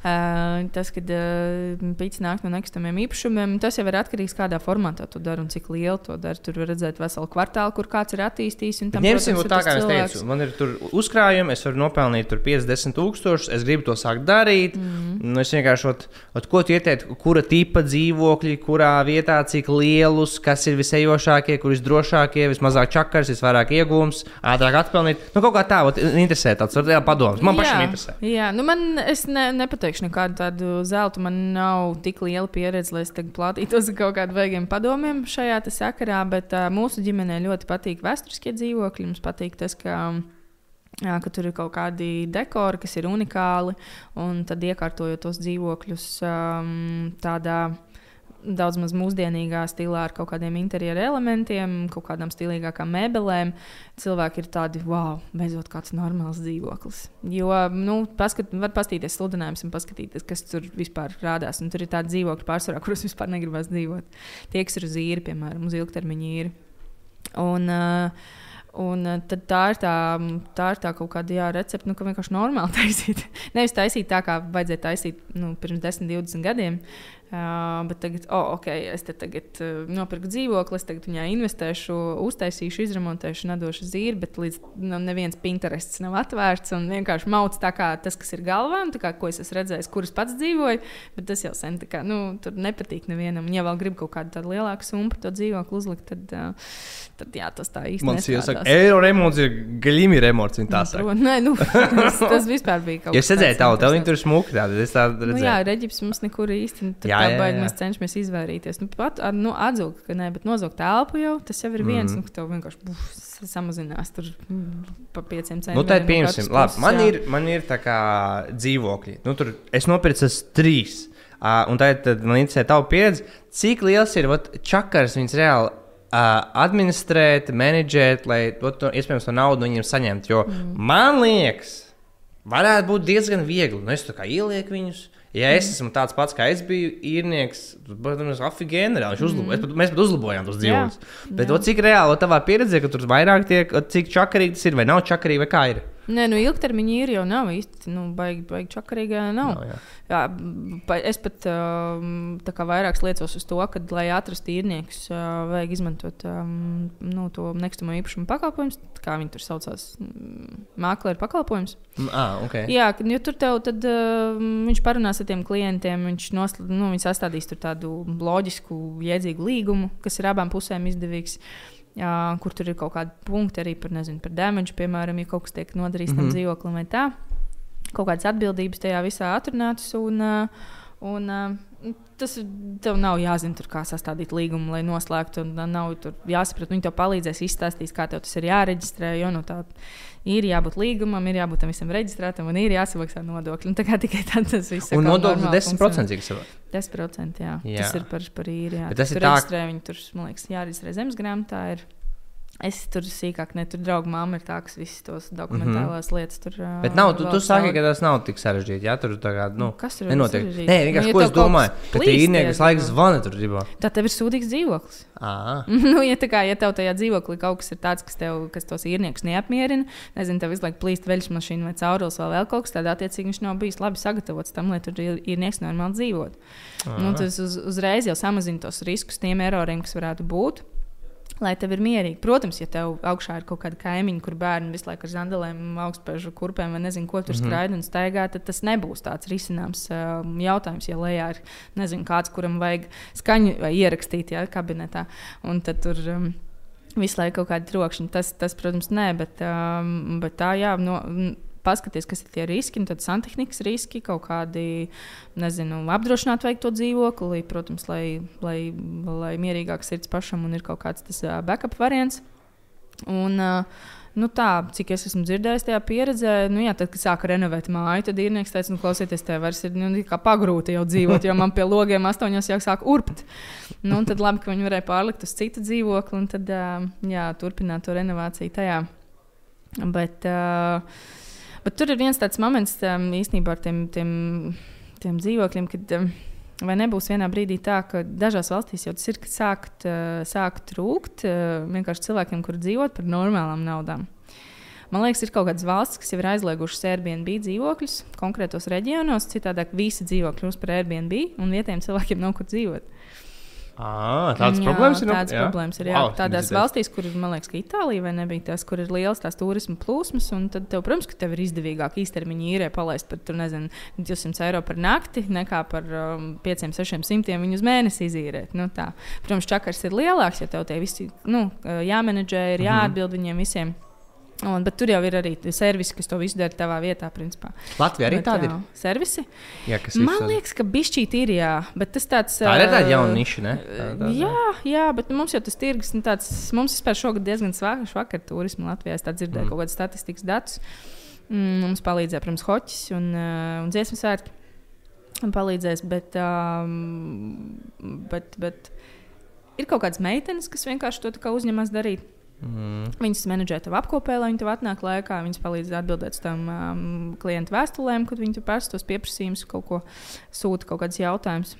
uh, tas, kad uh, pīcis nāk no nekustamiem īpašumiem, tas jau ir atkarīgs no kādā formātā to dara un cik lielu to dara. Tur var redzēt veselu kvartālu, kur kāds ir attīstījis. un tam, Ņemsim protams, tā, kā es cilvēks. teicu, man ir tur uzkrājumi, es varu nopelnīt tur 50 tūkstošus, es gribu to sākt darīt. Mm. Nu, es vienkārši, ot, ot, ko tu ieteiktu, kura tipa dzīvokļi, kurā vietā, cik lielus, kas ir visejošākie, kur visdrošākie, vismazāk čakars, visvairāk iegūms, ātrāk atpelnīt. Nu, kaut kā tā, ot, interesē tāds varbūt padoms. Man pašam Jā, interesē. Jā, nu man, es ne, nepateikšu nekādu tādu zeltu. Man nav tik liela pieredze, lai es tagad plātītos ar kaut kādiem veigiem padomiem šajā sakarā, bet uh, mūsu ģimenē ļoti patīk vēsturiskie dzīvokļi. Mums patīk tas, ka. Jā, ka tur ir kaut kādi dekori, kas ir unikāli, un tad iekārtojot tos dzīvokļus um, tādā daudz maz mūsdienīgā stilā ar kaut kādiem interjeru elementiem, kaut kādām stilīgākām mēbelēm. Cilvēki ir tādi, wow, beidzot kāds normāls dzīvoklis. Jo, nu, paskat, var paskatīties sludinājumus un paskatīties, kas tur vispār rādās. Un tur ir tādi dzīvokļi pārsvarā, kuros vispār negribas dzīvot. Tie, kas ir uz īri, piemēram, uz ilgtermiņa īri. Un, uh, Un uh, tad tā ir tā, tā, ir tā kaut kāda jā, recepte, nu, ka vienkārši normāli taisīt. Nevis taisīt tā, kā vajadzēja taisīt nu, pirms 10, 20 gadiem. Uh, bet tagad, oh, ok, es te tagad uh, nopirku dzīvokli, es tagad viņā investēšu, uztaisīšu, izremontēšu, nedošu zīri, bet līdz nu, neviens Pinterests nav atvērts un vienkārši mauc tā kā tas, kas ir galvā, un tā kā, ko es esmu redzējis, kur es pats dzīvoju. Bet tas jau sen tā kā, nu, tur nepatīk nevienam. Un, ja vēl grib kaut kādu tādu lielāku summu par to dzīvokli uzlikt, tad, uh, tad jā, tas tā īsti Man sieva saka, nestrādās. eiro remonts ir gaļīgi remonts. Tā Nu, Nē, nu, tas, tas vispār bija kaut Ja es redzēju tāds tavu, tev interesants. tur tāda. Es tādu Nu, jā, reģips mums nekur īsti tur Jā, tā jā, baigi jā. mēs cenšamies izvairīties. Nu, pat nu, atzūgt, ka nē, bet nozogt telpu jau tas jau ir viens, mm. nu, ka tev vienkārši buf, samazinās tur mm, pa pieciem centiem. Nu, tā ir pieņemsim. Labi, man ir, man ir tā kā dzīvokļi. Nu, tur es nopirku trīs. Uh, un tā ir man interesē tava pieredze. Cik liels ir vat, čakars viņas reāli administrēt, menedžēt, lai vat, to, iespējams to naudu viņiem saņemtu? Jo mm. man liekas, varētu būt diezgan viegli. Nu, es tā kā ielieku viņus. Ja es esmu tāds pats, kā es biju īrnieks, tad, protams, reāli. viņš Uzlabo, mm. Mēs pat uzlabojām tos dzīvības. Bet to, cik reāli tavā pieredzē, ka tur vairāk tiek, cik čakarīgi tas ir, vai nav čakarīgi, vai kā ir? Nē, nu ilgtermiņā ir jau nav īsti. Nu, baigi, baigi čakarīgā nav. Nav, jā. jā, pa- es pat um, tā kā vairāk liecos uz to, ka, lai atrastu īrniekus, uh, vajag izmantot um, nu, to nekustamo īpašumu pakalpojumus, kā viņi tur saucās, mm, mākslinieks pakalpojums. Ah, okay. Jā, jo tur tev tad, uh, viņš parunās ar tiem klientiem, viņš, nosl, nu, viņš sastādīs tur tādu loģisku, jēdzīgu līgumu, kas ir abām pusēm izdevīgs. Jā, kur tur ir kaut kādi punkti arī par, nezinu, par damage, piemēram, ja kaut kas tiek nodarīts mm -hmm. tam dzīvoklim vai tā. Kaut kādas atbildības tajā visā atrunātas. Un, uh, un, uh, tas tev nav jāzina, tur, kā sastādīt līgumu, lai noslēgtu. un, uh, Nav jāsaprot, viņi tev palīdzēs izstāstīt, kā tev tas ir jāreģistrē. Jo, nu, tā, ir jābūt līgumam, ir jābūt tam visam reģistrētam un ir jāsamaksā nodokļi. Un tā kā tikai tad tas viss Un atkal nodoklis normāli 10% cik savā. 10%. Jā. Jā. Tas ir par, par īri. Jā. Bet tas tur ir tā- reģistrē, viņi tur, man liekas, jāreģistrē zemes grāmatā. Ir. Es tur sīkāk, ne tur draugu māma ir tā, kas visas tos dokumentālās mm -hmm. lietas tur. Bet nav, tu, tu saki, ka tas nav tik sarežģīti. Jā, tur tā kā, nu, Kas tur nenotiek. sarežģīti? Nē, vienkārši Nu, ja ko es domāju, ka tie īrnieki laiku zvana tur dzīvo. Tā tev ir sūdīgs dzīvoklis. Nu, ja, tā kā, ja tev tajā dzīvoklī kaut kas ir tāds, kas, tev, kas tos īrniekus neapmierina, nezinu, tev visu laiku plīst veļas mašīna vai caurulis vai vēl kaut kas tāds, attiecīgi viņš nav bijis labi sagatavots tam, lai tur ir īrnieks normāli dzīvot. Nu, tas uz, uzreiz jau samazina tos riskus tiem eroriem, kas varētu būt. Lai tev ir mierīgi. Protams, ja tev augšā ir kaut kāda kaimiņa, kur bērni visu laiku ar zandelēm, augstspēju kurpēm vai nezinu, ko tur mm -hmm. skraida un staigā, tad tas nebūs tāds risināms um, jautājums. Ja lejā ir nezinu, kāds, kuram vajag skaņu vai ierakstīt ja, kabinetā, un tad tur. Um, Visu laiku kaut kāda trokšņa. Tas, tas, protams, nē, bet, um, bet tā, jā, no, paskaties, kas ir tie riski. un Tad santehnikas riski, kaut kādi, nezinu, apdrošināt vajag to dzīvokli, protams, lai, lai, lai mierīgāk sirds pašam un ir kaut kāds tas uh, backup variants. Un, uh, Nu tā, cik es esmu dzirdējis tajā pieredzē, nu jā, tad, kad sāka renovēt māju, tad īrnieks teica, nu, klausieties, te vairs ir nu, pagrūti jau dzīvot, jo man pie logiem astoņos jau sāk urbt. Nu, tad labi, ka viņi varēja pārlikt uz citu dzīvokli un tad, jā, turpināt to renovāciju tajā. Bet, ā, bet tur ir viens tāds moments ā, īstenībā ar tiem, tiem, tiem dzīvokļiem, kad ā, vai nebūs vienā brīdī tā, ka dažās valstīs jau tas ir, sākt, ā, sāk trūkt ā, vienkārši cilvēkiem, kur dzīvot par normālām naudām. Man liekas, ir kaut kādas valstis, kas jau ir aizliegušas Airbnb dzīvokļus konkrētos reģionos. Citādi visi dzīvokļi kļūst par Airbnb, un vietējiem cilvēkiem nav kur dzīvot. Ā, tādas Jā, problēmas ir. nu, Tādas jā? problēmas ir. Jā, Wow, tādās dzirdēju. valstīs, kur ir, man liekas, ka Itālija vai nebija tās, kur ir liels tās turisma plūsmas, un tad, tev, protams, ka tev ir izdevīgāk īstermiņā īrē palaist par, tur, nezinu, 200 eiro par nakti, nekā par um, 500-600 viņu uz mēnesi izīrēt. Nu, tā. protams, čakars ir lielāks, ja tev tie visi nu, jāmenedžē, ir jāatbild viņiem visiem. Un, bet tur jau ir arī servisi, kas to visu dara tavā vietā. Principā. Latvija arī tāda ir. Servisi? Jā, kas Man visu- liekas, ka bišķīt ir jā, bet tas tāds. Tā ir tāda jauna niša, ne? Tā- tā- Jā, jā, bet nu, mums jau tas tirgus ir tāds. Mums vispār šogad diezgan svāks vakar turismu Latvijā. Es tā dzirdēju Mm. kaut kādas statistikas datus. Mm, mums palīdzēja, protams, hoķis un, uh, un dziesmu svētki. Un palīdzēs, bet, um, bet, bet ir kaut kādas meitenes, kas vienkārši to uzņemas darīt. Mm. Viņas menedžē tev apkopē, lai viņi tev atnāk laikā. Viņas palīdz atbildēt uz tām um, klientu vēstulēm, kad viņi tur pērst tos pieprasījumus, kaut ko sūta, kaut kādus jautājumus.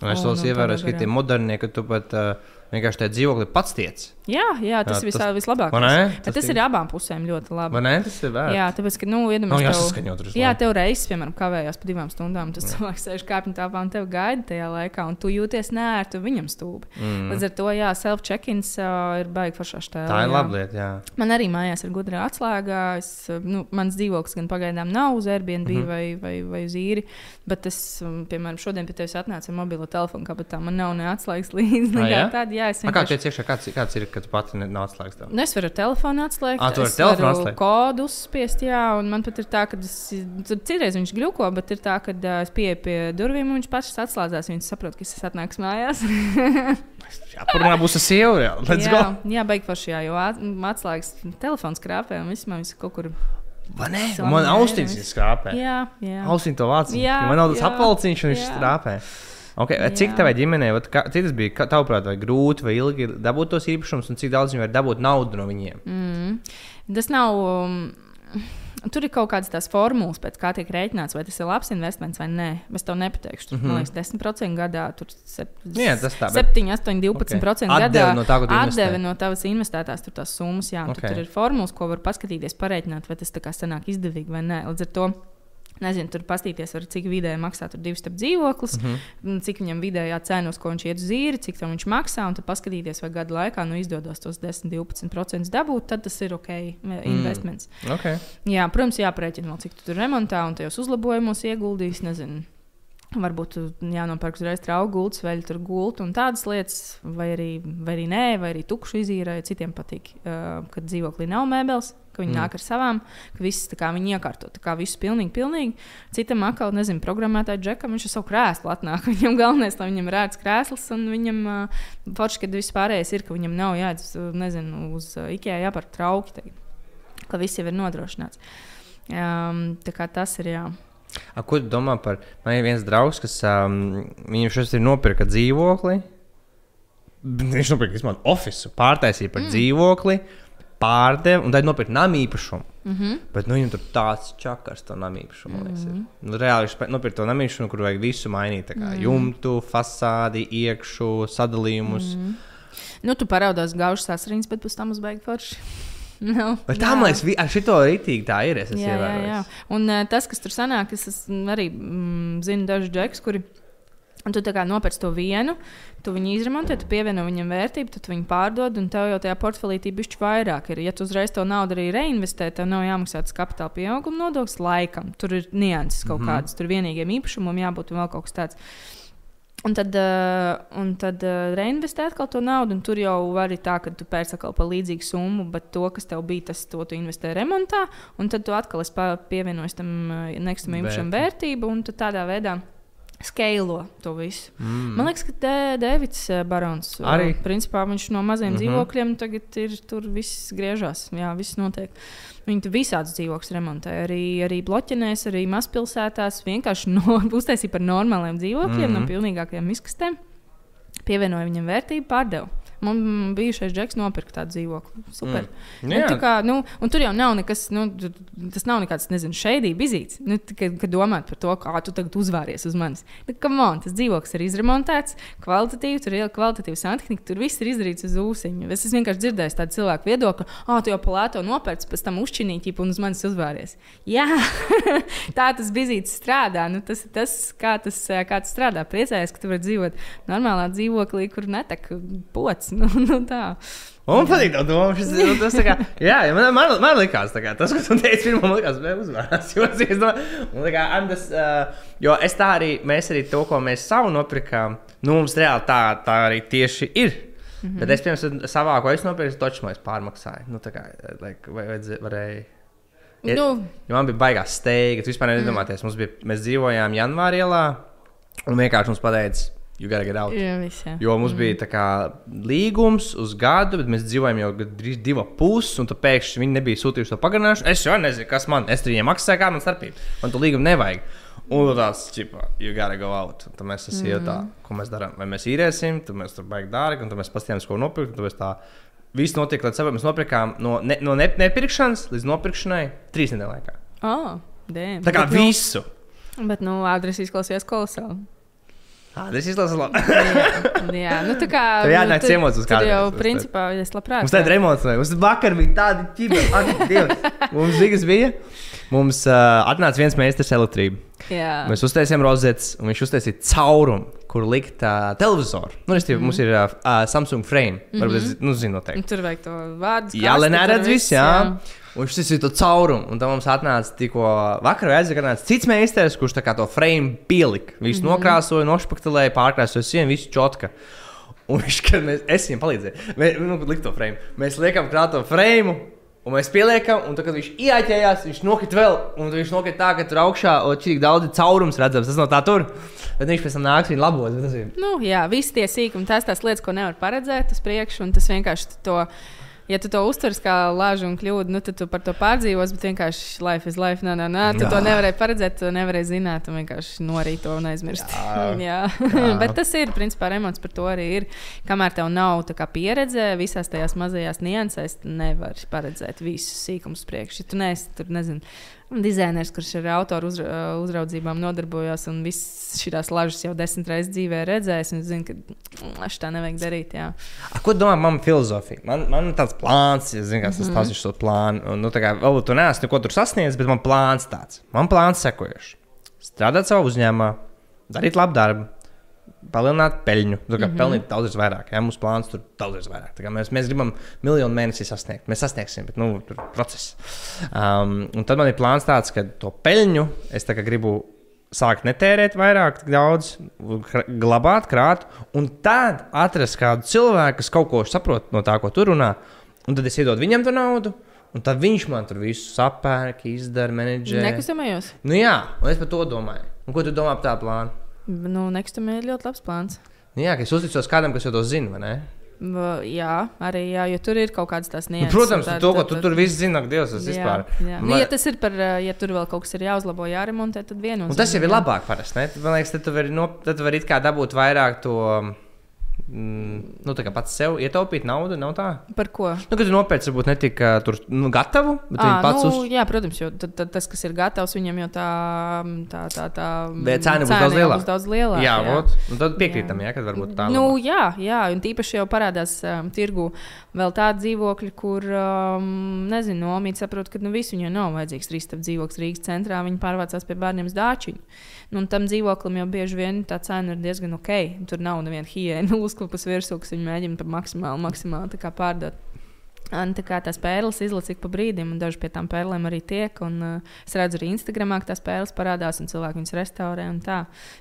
Un es vēl ievēroju, ka tie modernie, ka tu pat uh, vienkārši tajā dzīvoklī pats tiec. Jā, jā, tas Jā, tas- visā. Vai ne? Bet tas ir abām pusēm ļoti labi. Vai ne? Tas ir vērts. Jā, tāpēc, ka, nu, iedomājieties, tur. visu Jā, tev reizes, piemēram, kavējās pa divām stundām. Tas cilvēks sēž kāpņu tāpā un tev gaida tajā laikā, un tu jūties nērti viņam stūbi. Mm. Līdz ar to, jā, self-check-ins uh, ir baigi foršā stēlē. Tā ir laba lieta. Jā. Man arī mājās ir gudra atslēga. Es, nu, mans dzīvoklis gan pagaidām nav uz Airbnb mm. -hmm. vai, vai, vai uz īri, bet es, piemēram, šodien pie tevis atnācu ar mobilo telefonu, kāpēc man nav ne atslēgas līdzi. Ā, jā? Tāda, jā, es A, Kā vienkārši. tiec iekšā, kāds, kāds ir, kad tu pati ne- nav atslēgts? tev? Nu, es varu ar telefonu atslēgt. Ā, tu vari telefonu atslēgt? Kodu uzspiest, jā, un man pat ir tā, ka es, citreiz viņš gļuko, bet ir tā, ka uh, es pieeju pie durvīm un viņš pats atslēdzās. Viņš saprot, ka es esmu atnācis mājās. Jā, parunā būs ar sievu. jā. Let's jā, go. jā beig forši, jā, jo at- atslēgas telefons krāpē un viss man viss kaut kur. Man austiņas ir skrāpē. Jā, jā. Austiņa to vāciņu. Jā, Man nav tas apvalciņš un viņš jā. Okay, cik Jā. tavai ģimenei, vat kā- cik tas bija, kā- tavuprāt, vai grūti vai ilgi dabūt tos īpašumus, un cik daudz viņi var dabūt naudu no viņiem? Mm. Tas nav. Um, Tur ir kaut kādas tās formulas, pēc kā tiek rēķināts, vai tas ir labs investīcijas vai nē. Es tev nepateikšu. Tur, mm -hmm. Liekas, 10% gadā, tur sep, Jā, tas tā, bet- 7, 8, 12% Ok. gadā. No tā, tu. Atdeve no tavas investētās tur tās summas. Jā, okay. Ok. tur, tur ir formulas, ko var paskatīties, parēķināt, vai tas tā kā sanāk izdevīgi vai nē. Līdz ar to. Nezinu, tur paskatīties, var, cik vidēji maksā tur divs dzīvoklis, mm -hmm. cik viņam vidējā cena, uz ko viņš iet uz īri, cik tam viņš maksā. Un tad paskatīties, vai gada laikā nu, izdodas tos 10-12% dabūt, tad tas ir ok, investments. Mm. Okay. Jā, protams, jāprēķina cik tu tur remontā un tajos uzlabojumos ieguldīs. Nezinu. Varbūt tu jānopērk uzreiz trauku gultas, vai tur gultu un tādas lietas, vai arī, vai arī nē, vai arī tukšu izīrē. Citiem patīk, uh, kad dzīvoklī nav mēbeles, ka viņi mm. nāk ar savām, ka viss kā viņi iekārto, tā kā viss pilnīgi, pilnīgi. Citam atkal, nezinu, programmētāji džekam, viņš ar savu krēslu atnāk. Viņam galvenais, lai viņam ir ērts krēsls, un viņam uh, forši, kad viss pārējais ir, ka viņam nav jāiet, nezinu, uz uh, IKEA jāpērk trauki, tagad, ka viss jau ir nodrošināts. Um, tā kā tas ir jā. A, ko tu domā par? Man ir viens draugs, kas um, viņam šis ir nopirka dzīvokli. Viņš nopirka izmantot oficiālu, pārtaisīja par mm. dzīvokli, pārdeva un tad nopirka nama īpašumu. Mm. -hmm. Bet nu, viņam tur tāds čakars, to nama īpašumu. Mm -hmm. nu, reāli viņš nopirka to nama īpašumu, kur vajag visu mainīt. Kā mm. jumtu, fasādi, iekšu, sadalījumus. Mm. Nu, tu parādās gaužas asariņas, bet pēc tam uzbeig forši. no, Bet tā, man liekas, ar šito rītīgi tā ir. Es Jā, jā, jā. Un uh, tas, kas tur sanāk, es arī mm, zinu dažus džekus, kuri. Un tu nopērci to vienu, tu viņu izremontē, tu pievieno viņam vērtību, tad viņu pārdod, un tev jau tajā portfelī bišķi vairāk ir. Ja tu uzreiz to naudu arī reinvestē, tev nav jāmaksā tas kapitāla pieauguma nodoklis laikam. Tur ir nianses kaut mm -hmm. kādas, tur vienīgiem īpašumam jābūt un vēl kaut kas tāds. Un tad, uh, un tad uh, reinvestē atkal to naudu, un tur jau var arī tā, ka tu pērci atkal par līdzīgu summu, bet to, kas tev bija, tas to tu investē remontā, un tad tu atkal pievienojis tam uh, nekustamajam īpašam vērtību, un tādā veidā skailo to visu. Mm. Man liekas, ka Dē- Dēvids Barons Arī? Principā viņš no maziem mm. -hmm. dzīvokļiem tagad ir tur viss griežās. Jā, viss notiek. Viņi tur visādus dzīvokļus remontē. Arī, arī bloķinēs, arī mazpilsētās. Vienkārši no, uztaisīja par normāliem dzīvokļiem, mm. -hmm. no pilnīgākajām izkastēm. Pievienoja viņam vērtību, pārdeva. Man bijušais džeks nopirka tādu dzīvokli. Super. Mm. Nu, tā kā, nu, un tur jau nav nekas, nu, tas nav nekāds, nezinu, šeidīgi bizīts. Nu, kad, kad domāt par to, kā tu tagad uzvāries uz manis. Nu, come on, tas dzīvoklis ir izremontēts, kvalitatīvi, tur ir kvalitatīva santehnika, tur viss ir izdarīts uz ūsiņa. Es esmu vienkārši dzirdējis tādu cilvēku viedokli, ah, tu jau palēto nopērci, pēc tam uzčinīti un uz manis uzvāries. Jā, tā tas bizīts strādā. Nu, tas ir tas, kā tas, kā tas strādā. Priecājos, ka tu vari dzīvot normālā dzīvoklī, kur netek pots. Nu, nu, tā. Un man patīk tā doma. Šis, nu, tas, kā, jā, ja man, man, man likās, kā, tas, ko tu teici, pirmā likās, bija. Jo, es uh, jo es tā arī, mēs arī to, ko mēs savu nopirkām, nu, mums reāli tā, tā arī tieši ir. Mm -hmm. Bet es, piemēram, savā, ko es nopirku, toču mēs pārmaksāju. Nu, tā kā, like, vai, vai, varēja. Ja, Nu, jo man bija baigās steiga. Tu vispār nedomāties. Mm. Bija, mēs dzīvojām Janvāra ielā, un vienkārši mums pateica, you gotta get out. jā, viss, jā. Jo mums mm. bija tā kā, līgums uz gadu, bet mēs dzīvojam jau gandrīz divu pusi, un pēkšņi viņi nebija sūtījuši to pagarināšanu. Es jau nezinu, kas man es viņiem maksāju, kā man starpība. Man to līgumu nevajag. Un tāds, čipa, you gotta go out. Tad mēs esam mm. tā, ko mēs darām. Vai mēs īrēsim, tad mēs tur baigi dārgi, un tad mēs paskatījāmies, ko nopirkt. viss notiek, lai saprotam, mēs nopirkām no, ne, no ne, nepirkšanas līdz nopirkšanai trīs nedēļu laikā. Oh, damn. Tā kā bet, visu. Nu, bet, nu, adrese izklausījās kolosāli. Ah, tas izklausās labi. jā, nu, tā kā. Tev jānāk nu, ciemos uz tur kādreiz, jau, es principā, es labprāt. Mums tāda emocija, mums vakar bija tāda ķīpa. Mums zigas bija. Mums uh, atnāca viens meistars elektrību. Jā, Mēs uztaisījām rozetes, un viņš uztaisīja caurumu, kur likt uh, televizoru. Nu, restīvi, mm -hmm. Mums ir uh, Samsung frame. Varbūt, mm -hmm. nu, zinu, noteikti. tur vajag to vārdu. Jā, lai neredz viss, jā. Un viņš uztaisīja to caurumu, un tam mums atnāca tikko vakarā atnāca cits meistars, kurš to frame pielika. Visu mm -hmm. nokrāsoja, nošpaktelēja, pārkrāsoja sienu, visu čotka. Un viņš, kad mēs, es viņam palīdzēju, mēs, nu, likt to frame. Mēs liekam klāt to frame. Un mēs pieliekam, un tad, kad viņš ieķējās, viņš nokrita vēl, un viņš nokrita tā, ka tur augšā ir tik daudz caurums redzams. Tas no tā tur. Bet viņš pēc tam nāks viņa labos. Tas ir Nu, jā, visi tie sīkumi, tās tās lietas, ko nevar paredzēt uz priekšu, un tas vienkārši to. Ja tu to uztvers kā lāžu un kļūdu, nu, tad tu par to pārdzīvos, bet vienkārši life is life. Nā, nā, nā. Tu Jā. to nevarēji paredzēt, tu nevarēji zināt, un vienkārši norīt to un aizmirst. Jā. Jā. Jā. bet tas ir, principā, remonts par to arī ir. Kamēr tev nav pieredze visās tajās mazajās niansēs, nevar paredzēt visus sīkumus priekš. Ja tu neesi tur, nezinu dizainers, kurš ar autoru uzra, uh, uzraudzībām nodarbojās un visas šīs lažas jau desmit reizes dzīvē redzējis. Es zinu, ka mm, tā nevajag darīt. Jā. A, ko domā mana filozofija? Man, man ir tāds plāns, ja zinu, kas tas mm -hmm. ir. Plānu. Nu, tā kā vēl tu neesi neko tur sasniedzis, bet man plāns tāds. Man plāns sekojošs. Strādāt savā uzņēmumā, darīt labu darbu palielināt peļņu. Tā kā mm -hmm. pelnīt daudz vairāk. Jā, mums plāns tur daudz vairāk. Mēs, mēs gribam miljonu mēnesī sasniegt. Mēs sasniegsim, bet nu, tur ir process. Um, un tad man ir plāns tāds, ka to peļņu es gribu sākt netērēt vairāk, daudz, glabāt, krāt, un tad atrast kādu cilvēku, kas kaut ko saprot no tā, ko tu runā, un tad es iedodu viņam to naudu. Un tad viņš man tur visu sapērk, izdara, menedžē. Nekustamajos. Nu jā, un es par to domāju. Un ko tu domā par tā plānu? Nu, Nekustamie ir ļoti labs plāns. Nu, jā, ka es uzticos kādam, kas jau to zina, vai ne? Jā, arī jā, jo tur ir kaut kādas tās nianses. Nu, protams, tā, to, ko tu tur viss zini, ak, Dievs, tas jā, vispār. Jā. Nu, ja tas ir par, ja tur vēl kaut kas ir jāuzlabo, jāremontē, tad vienos. Tas jau ir labāk parasti? Man liekas, tad tu vari, no, tad tu vari it kā dabūt vairāk to. Mm, nu, tā kā pats sev ietaupīt naudu, nav tā. Par ko? Nu, kad tu nopērci, varbūt ne tik tur, nu, gatavu, bet à, pats nu, uz... Jā, protams, jo tad, tad, tas, kas ir gatavs, viņam jau tā, tā, tā, tā bet cena būs daudz lielāka. Daudz lielāka jā, jā. Vot, nu, tad piekrītam, jā. jā, kad varbūt tā. Nu, jā, jā, un tīpaši jau parādās um, tirgu vēl tādi dzīvokļi, kur, um, nezinu, nomīt saprot, ka nu, visu viņai nav vajadzīgs trīs stāv dzīvoklis Rīgas centrā, viņi pārvācās pie bērniem uz dāčiņu. Nu, tam dzīvoklim jau bieži vien tā cena ir diezgan ok. Tur nav neviena hiena uzklupas virsū, kas viņu mēģina par maksimāli, maksimāli pārdot. Un tā kā tās pērles izlasa ik pa brīdim, un daži pie tām pērlēm arī tiek. Un, uh, es redzu, arī Instagramā, ka tās pērles parādās, un cilvēki viņas restaurē.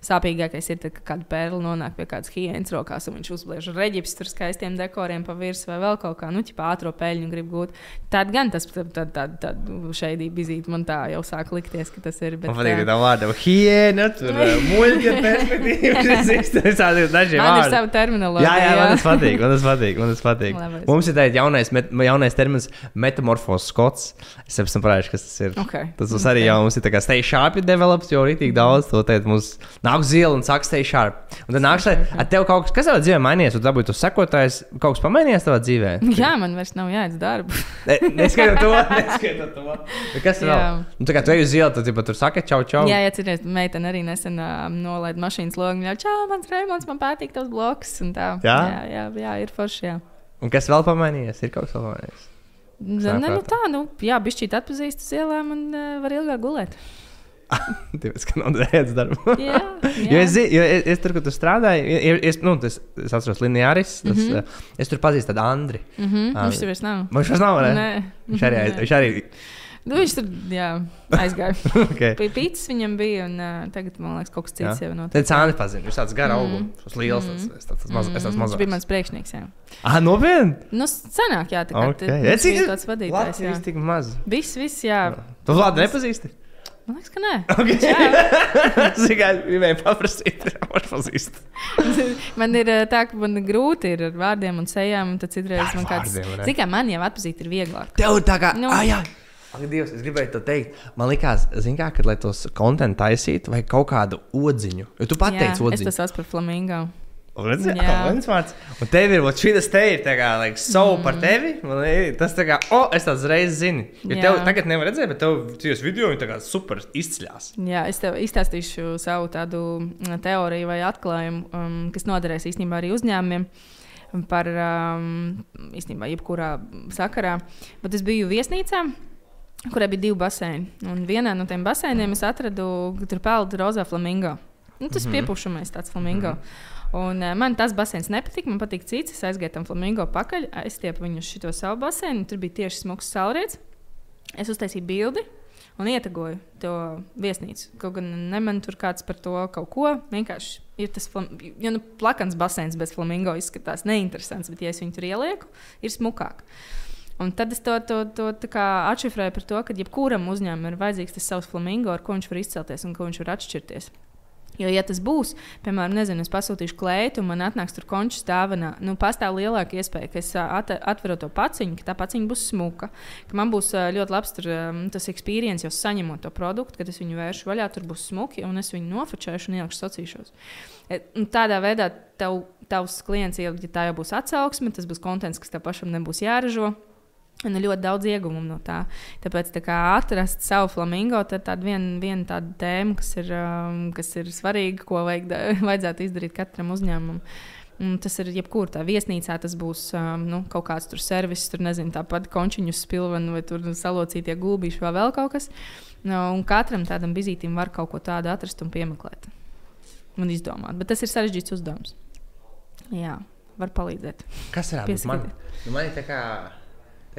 Sāpīgākais ir, tad, kad kāda pērle nonāk pie kādas hienas rokās, un viņš uzliež reģips tur skaistiem dekoriem pa virsmu vai vēl kaut kā, nu, ķipā ātrā peļņu grib gūt. Tad gan tas tāda šeit bizīte man tā jau sāk likties, ka tas ir. Bet, man patīk, ka tā vārda hiena, tur muļķa perspektīvas. Tas ir daži vārdi. Man ir sava terminoloģija. Jā, jā, man tas patīk, man tas patīk, man tas patīk. Mums ir tāds jaunais met jaunais termins - metamorfozes kods. Es parādījis, kas tas ir. Okay. Tas mums okay. arī jau mums ir tā kā stay sharp develops, jo rītīgi daudz to teikt. Mums nāk zila un saka stay sharp. Un tad nāk šai, ar tev kaut kas, kas tavā dzīvē mainījies, un dabūj tu sekotājs, kaut kas pamainījies tavā dzīvē? Jā, man vairs nav jāiet darbu. ne, neskaitot to, neskaitot to. Kas vēl? Nu, tā kā tu ej uz ielu, tad tu tur saki čau, čau. Jā, ja atceries, meitene arī nesen uh, nolaida mašīnas logu, jau čau, mans Raimons, man patīk tavs bloks. Jā? jā, jā, jā, ir forši. Jā. Un kas vēl pamainījies? Ir kaut kas vēl pamainījies? Ne, nu tā, nu, jā, bišķīt atpazīst uz ielām un uh, var ilgāk gulēt. Tāpēc, ka nav dēļas darba. jā, jā. jo es, jo es, es tur, kur tu strādāji, es, nu, tas, es atceros Lineāris. Tas, mm -hmm. Es tur pazīstu tādu Andri. Mm -hmm. uh, viņš tur vairs nav. Viņš vairs nav, ne? Nē. Viņš arī, viņš arī Nu, viņš tur jā, aizgāja. okay. Pīcis viņam bija, un uh, tagad man liekas, kaut kas cits jau notiek. Tad cēni pazina. Viņš tāds gara augums, mm. tas liels, mm. tas, tas, tas, maz, mm. tas mazs. Viņš bija mans priekšnieks. Jā. Ah, nopietni? Nu, senāk, jā, tā kā okay. tas bija tāds vadītājs. Jā, tik maz. Viss, viss, jā. Tu Vladu nepazīsti? Man liekas, ka nē. Okay. Es tikai gribēju paprasīt, ir pazīst. man ir tā, ka man grūti ir ar vārdiem un sejām, un tad citreiz man kāds. Kā man jau atpazīt ir vieglāk. Tev tā kā. Nu, ah, jā. Ak, Dievs, es gribēju te teikt, man liekas, kā, ka, lai tos kontekstu taisītu, vai kaut kādu odziņu. Jo tu pateici odziņu. Es tas esmu par flamingo. Redz, jā, viens vārds. Un tev ir šis te ir tā kā like, savu mm. par tevi. Man, tas tā kā, oh, es tās reizes zinu. Jo jā. tev tagad nevar redzēt, bet tev tajos video viņi tā kā super izceļās. Jā, es tev izstāstīšu savu tādu mm, teoriju vai atklājumu, um, kas noderēs īstenībā arī uzņēmumiem par um, īstenībā jebkurā sakarā. Bet es biju viesnīcā kurai bija divi baseini. Un vienā no tiem baseiniem es atradu, tur peld rozā flamingo. Nu, tas mm -hmm. piepušamais tāds flamingo. Mm -hmm. Un, uh, man tas baseins nepatika. Man patīk cits. Es aizgāju tam flamingo pakaļ, aizstiepu viņu uz šo savu baseinu. Tur bija tieši smags saulrietis. Es uztaisīju bildi un ietegoju to viesnīcu. Kaut gan neman tur kāds par to kaut ko. Vienkārši ir tas, jo nu, plakans baseins bez flamingo izskatās neinteresants, bet ja es viņu tur ielieku, ir smukāk. Un tad es to, to, to atšifrēju par to, ka jebkuram uzņēmumam ir vajadzīgs tas savs flamingo, ar ko viņš var izcelties un ko viņš var atšķirties. Jo, ja tas būs, piemēram, nezinu, es pasūtīšu klētu, un man atnāks tur končs dāvanā, nu, pastāv lielāka iespēja, ka es at atveru to paciņu, ka tā paciņa būs smuka, ka man būs ļoti labs tur, tas experience, jau saņemot to produktu, kad es viņu vēršu vaļā, tur būs smuki, un es viņu nofočēšu un ielieku sacīšos. E, un tādā veidā tev, tavs klients, ja tā jau būs atsauksme, tas būs konteksts, kas tev pašam nebūs jāražo. Un ir ļoti daudz ieguvumu no tā. Tāpēc tā kā atrast savu flamingo, tā ir viena vien tāda tēma, kas ir, um, kas ir svarīga, ko vajag, vajadzētu izdarīt katram uzņēmumam. Un tas ir jebkurā tā viesnīcā, tas būs um, nu, kaut kāds tur servis, tur nezinu, tāpat končiņu spilvenu vai tur salocītie gulbīši vai vēl kaut kas. Nu, un katram tādam vizītim var kaut ko tādu atrast un piemeklēt un izdomāt. Bet tas ir sarežģīts uzdevums. Jā, var palīdzēt. Kas ir man? Nu, man ir tā kā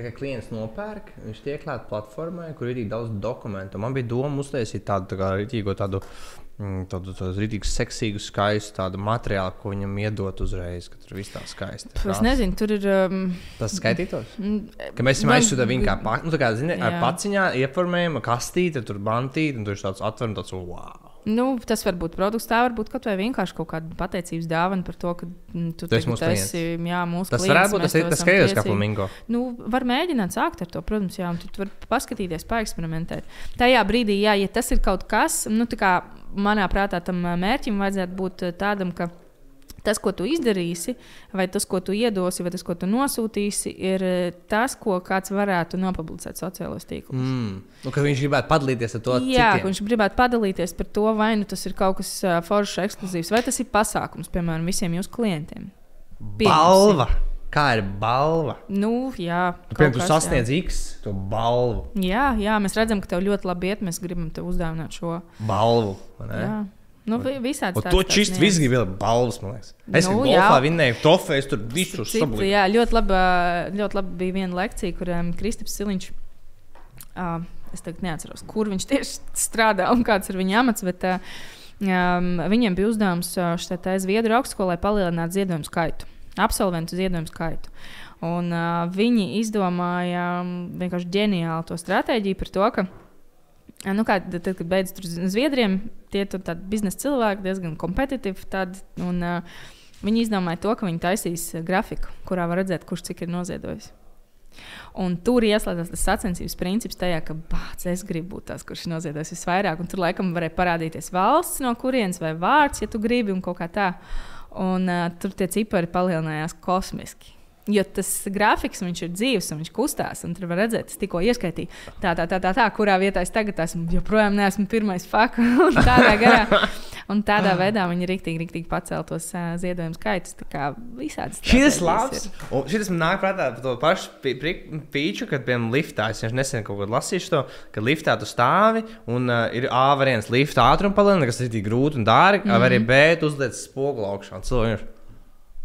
Tā kā klients nopērk, viņš tiek klāts platformai, kur ir tik daudz dokumentu. Man bija doma uztaisīt tādu tā rītīgo tādu. Mm, tādu rītīgi seksīgu, skaistu tādu materiālu, ko viņam iedot uzreiz, kad tur viss tā skaisti. Es nezinu, tur ir. Um, Tas skaitītos. Mm, ka mēs esam aizsūtījuši viņu kā, pa, nu, kā zini, ar paciņā, ieformējam, kastīti, tur bantīti, un tur ir tāds atverums, tāds wow. Nu, tas var būt produkts, tā var būt kaut vai vienkārši kaut kāda pateicības dāvana par to, ka mm, tu tas mūsu esi jā, mūsu tas klients. Būt, tas tas skaidrs, kā flamingo. Nu, var mēģināt sākt ar to, protams, jā, un tu vari paskatīties, paeksperimentēt. Tajā brīdī, jā, ja tas ir kaut kas, nu, kā manā prātā tam mērķim vajadzētu būt tādam, ka tas, ko tu izdarīsi, vai tas, ko tu iedosi, vai tas, ko tu nosūtīsi, ir eh, tas, ko kāds varētu nopublicēt sociālajos tīklos. Mm. Nu, viņš gribētu padalīties ar to. Jā, citiem. viņš gribētu padalīties par to, vai nu tas ir kaut kas uh, foršs, ekskluzīvs, vai tas ir pasākums, piemēram, visiem jūsu klientiem. Balva! Kā ir balva? Nu, jā, piemēram, tu sasniedz jā. X to balvu. Jā, jā, mēs redzam, ka tev ļoti labi iet. Mēs gribam tev uzdāvināt šo balvu. Jā. Nu, visādi tādi. To čist grib vēl balvas, man liekas. Es nu, golfā vinnēju trofejas, tur visu sablīju. Jā, ļoti laba, ļoti laba bija viena lekcija, kur um, Kristaps Siliņš, uh, es tagad neatceros, kur viņš tieši strādā un kāds ir viņa amats, bet uh, um, viņiem bija uzdevums uh, šai Zviedru augstskolai palielināt ziedojumu skaitu, absolventu ziedojumu skaitu. Un uh, viņi izdomāja um, vienkārši ģeniālu to stratēģiju par to, ka Nu, kā, tad, kad beidzas ar Zviedriem, tie ir tādi biznesa cilvēki, diezgan kompetitīvi. Un, uh, viņi izdomāja to, ka viņi taisīs grafiku, kurā var redzēt, kurš cik ir noziedojis. Un tur ieslēdzas tas sacensības princips, tajā, ka bāc, es gribu būt tas, kurš ir noziedojis visvairāk. Un tur laikam varēja parādīties valsts, no kurienes vai vārds, ja tu gribi, un kaut kā tā. Un, uh, tur tie cipari palielinājās kosmiski. Jo tas grafiks viņš ir dzīves, un viņš kustās. Un tur var redzēt, es tikko ieskaitīju, tā, tā, tā, tā, tā kurā vietā es tagad esmu. Joprojām neesmu pirmais fakts. tādā garā. Un tādā veidā viņi rīktīgi, rīktīgi pacēla tos uh, ziedojumu skaitus. Tā kā visādi. Šis labs. Un šis man nāk prātā par to pašu pīču, kad, piemēram, liftā es nesen kaut ko lasīju, to, ka liftā tu stāvi un uh, ir A variants lifta ātruma palielināšana, kas ir tik grūti un dārgi, mm -hmm. vai arī B uzliec spoguli augšā. Cilvēki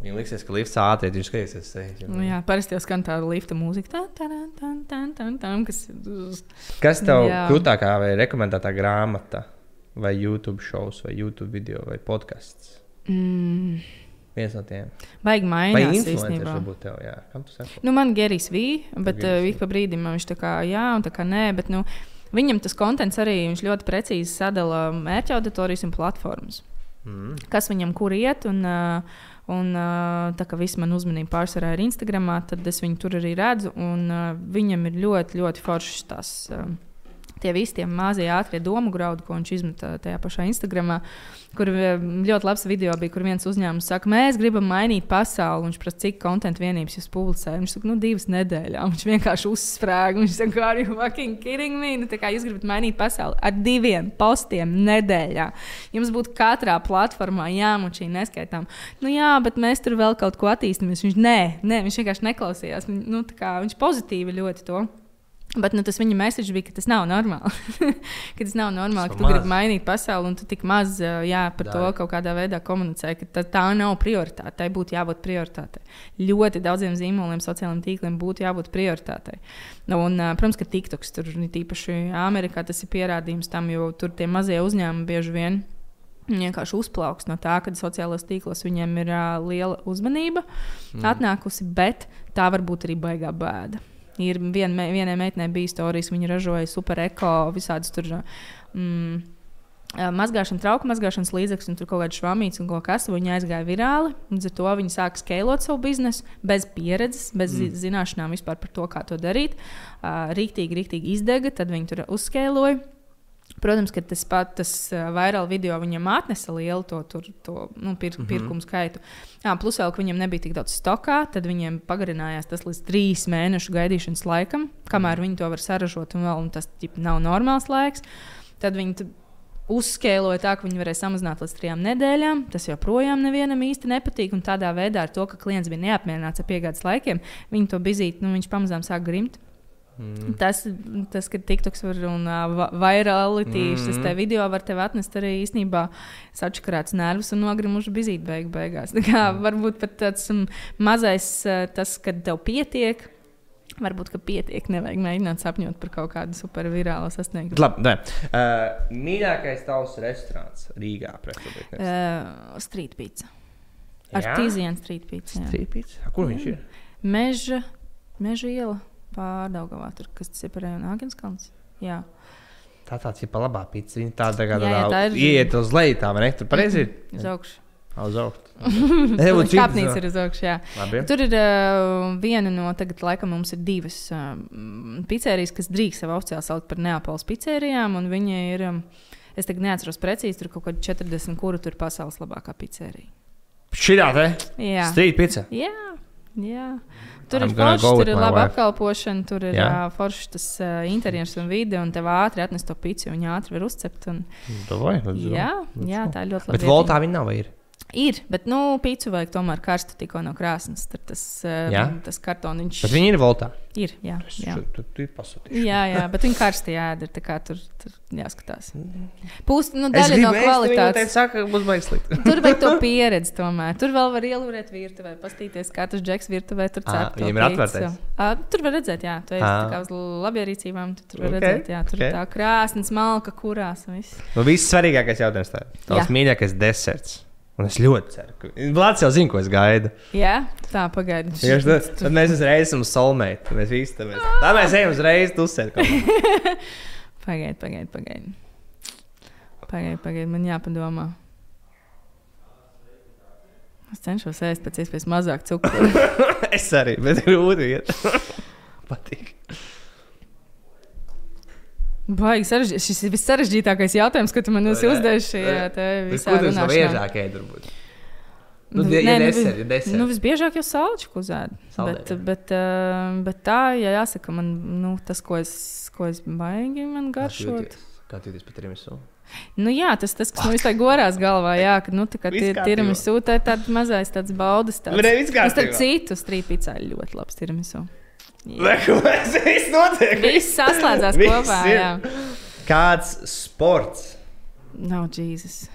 Viņam liksies, ka lifts ātri ir skatīsies. Nu, jā, parasti jau skan tāda lifta mūzika. Tā, tā, tā, tā, tā, tā, kas... kas tev jā. krūtākā vai rekomendētā grāmata, vai YouTube šovs, vai YouTube video, vai podkāsts? Mm. Viens no tiem. Baigi mainās. Influenceris varbūt tev, jā. Kam tu saki? Nu, man Gerijs V, bet uh, ik pa brīdim viņš tā kā jā un tā kā nē, bet nu, viņam tas kontents arī, viņš ļoti precīzi sadala mērķa auditorijas un platformas. Mm. Kas viņam kur iet un uh, Un, tā kā viss man uzmanība pārsvarā ir Instagram, tad es viņu tur arī redzu. Un, viņam ir ļoti, ļoti foršas tās. Tie visi tie mazie ātrie domu graudi, ko viņš izmet tajā pašā Instagramā. Kur eh, ļoti labs video bija, kur viens uzņēmums saka, mēs gribam mainīt pasauli. Viņš prasa, cik konta vienības jūs publicējat. Viņš saka, nu, divas nedēļas. Viņš vienkārši uzsprāga. Viņš saka, you fucking kidding me? Nu, kā jūs gribat mainīt pasauli ar diviem postiem nedēļā? Jums būtu katrā platformā jāmučī neskaitām. Nu, jā, bet mēs tur vēl kaut ko attīstāmies. Viņš, nē, nē, viņš vienkārši neklausījās. Nu, kā, viņš pozitīvi ļoti to. Bet nu, tas viņa message bija, ka tas nav normāli. ka tas nav normāli, tas ka tu gribi mainīt pasauli un tu tik maz jā, par Dari. to kaut kādā veidā komunicē, ka tā, tā nav prioritāte. Tai būtu jābūt prioritātei. Ļoti daudziem zīmoliem, sociālajiem tīkliem būtu jābūt prioritātei. Nu, un, protams, ka TikToks tur īpaši Amerikā tas ir pierādījums tam, jo tur tie mazie uzņēmumi bieži vien vienkārši uzplauks no tā, ka sociālajos tīklos viņiem ir uh, liela uzmanība mm. atnākusi, bet tā var būt arī baigā bēda. Ir vien, vienai meitenei bija stāstījis, viņa ražoja super eko, visādas tur. Mm, mazgāšana, trauku mazgāšanas līdzeklis, un tur kaut kāda švamīca un kaut kas. Viņa aizgāja virāli. Līdz ar to viņa sāka skalot savu biznesu bez pieredzes, bez mm. zināšanām vispār par to, kā to darīt. Uh, rīktīgi, rīktīgi izdega, tad viņi tur uzskēloja. Protams, ka tas pats tas vairāk video viņam atnesa lielu to, tur, to nu, pir, mm -hmm. pirkumu skaitu. Jā, plus vēl, ka viņam nebija tik daudz stokā, tad viņiem pagarinājās tas līdz trīs mēnešu gaidīšanas laikam, kamēr viņi to var saražot, un, vēl, un tas ģip, nav normāls laiks. Tad viņi uzskēloja tā, ka viņi varēja samazināt līdz trijām nedēļām. Tas joprojām nevienam īsti nepatīk. Un tādā veidā, ar to, ka klients bija neapmierināts ar piegādes laikiem, viņi to bizīt, nu, viņš pamazām sāk grimt. Mm. Tas, tas, ka TikToks var un uh, virality, mm. šis te video var tev atnest arī īstenībā sačakarēts nervus un nogrimuši bizīt beig beigās. Tā kā mm. varbūt pat tāds um, mazais, uh, tas, kad tev pietiek. Varbūt, ka pietiek, nevajag mēģināt sapņot par kaut kādu supervirālu sasniegumu. Labi, nē. Uh, mīļākais tavs restorāns Rīgā? Uh, street pizza. Artīzijas street pizza. Jā. Street pizza? Kur viņš ir? Meža, meža iela pārdaugavā, tur, kas tas ir par Āgenskalns. Jā. Tā tāds ir pa labā pizza. Viņa tāda kā tāda tā ir. Iet uz leju, tā vai ne? Tur pareizi ir. Uz augšu. Uz augšu. Kāpnīca ir uz augšu, jā. Labi. Tur ir uh, viena no, tagad laikam mums ir divas uh, pizzerijas, kas drīkst sev oficiāli saukt par Neapoles pizzerijām, un viņa ir, um, es tagad neatceros precīzi, tur kaut kādi 40, kuru tur pasaules labākā pizzerija. Šī tā, te? Jā. Street pizza? Jā, jā. Tur I'm ir forši, tur ir laba apkalpošana, tur ir yeah. uh, forši tas uh, interjers un vide, un tev ātri atnes to pici, un viņi ātri var uzcept. Un... Davai, jā, jā, tā ir ļoti labi. Bet voltā viņi nav ir. Ir, bet nu, pīci vajag tomēr karstu tikko no krāsnes. Tad tas, uh, tas kartoniņš. Bet viņi ir voltā. Ir, jā. jā. Tu, tu, tu jā, jā, bet viņi karsti jādara. Tā kā tur, tur jāskatās. Pūst, nu, daļa no kvalitātes. Saka, tur vajag to pieredzi tomēr. Tur vēl var ielūrēt virtuvē, pastīties, kā tas džeks virtuvē tur cep. Viņiem ir atvērtais. Tur var redzēt, jā. Tu esi tā kā uz labierīcībām, tu tur var okay. redzēt, jā. Tur okay. ir tā krāsnes, malka, kurās. Viss. Nu, viss svarīgākais jautājums tā. Tavs mīļākais deserts. Un es ļoti ceru, ka Vlāts jau zina, ko es gaidu. Jā, tā pagaidi. Ja, tad, tad mēs uzreiz esam soulmate. Mēs visi tam mēs. Tā mēs ejam uzreiz tusēt. pagaidi, pagaidi, pagaidi. Pagaidi, pagaidi, man jāpadomā. Es cenšos ēst pēc iespējas mazāk cukuru. es arī, bet grūti iet. Patīk. Baigi sarežģīti. Šis ir vissarežģītākais jautājums, ko tu man esi uzdevis šajā visā runāšanā. Tas biežāk ēd, varbūt. Nu, nu, ja nē, desert, ja desert. nu, visbiežāk jau salču uzēd. Bet, bet, uh, bet tā, ja jāsaka, man nu, tas, ko es, ko es baigi, man garšot. Kā tu jūties par tiramisu? Nu, jā, tas, tas kas man vispār gorās galvā, jā, ka nu, tā ir tiramisu, tā ir tāds mazais tāds baudas. Tāds, tas ir citu strīpīcā ļoti labs tiramisu. Tas viss notiek. Viss saslēdzās viss kopā. Ir. Jā. Kāds sports? Nav no, Jēzus.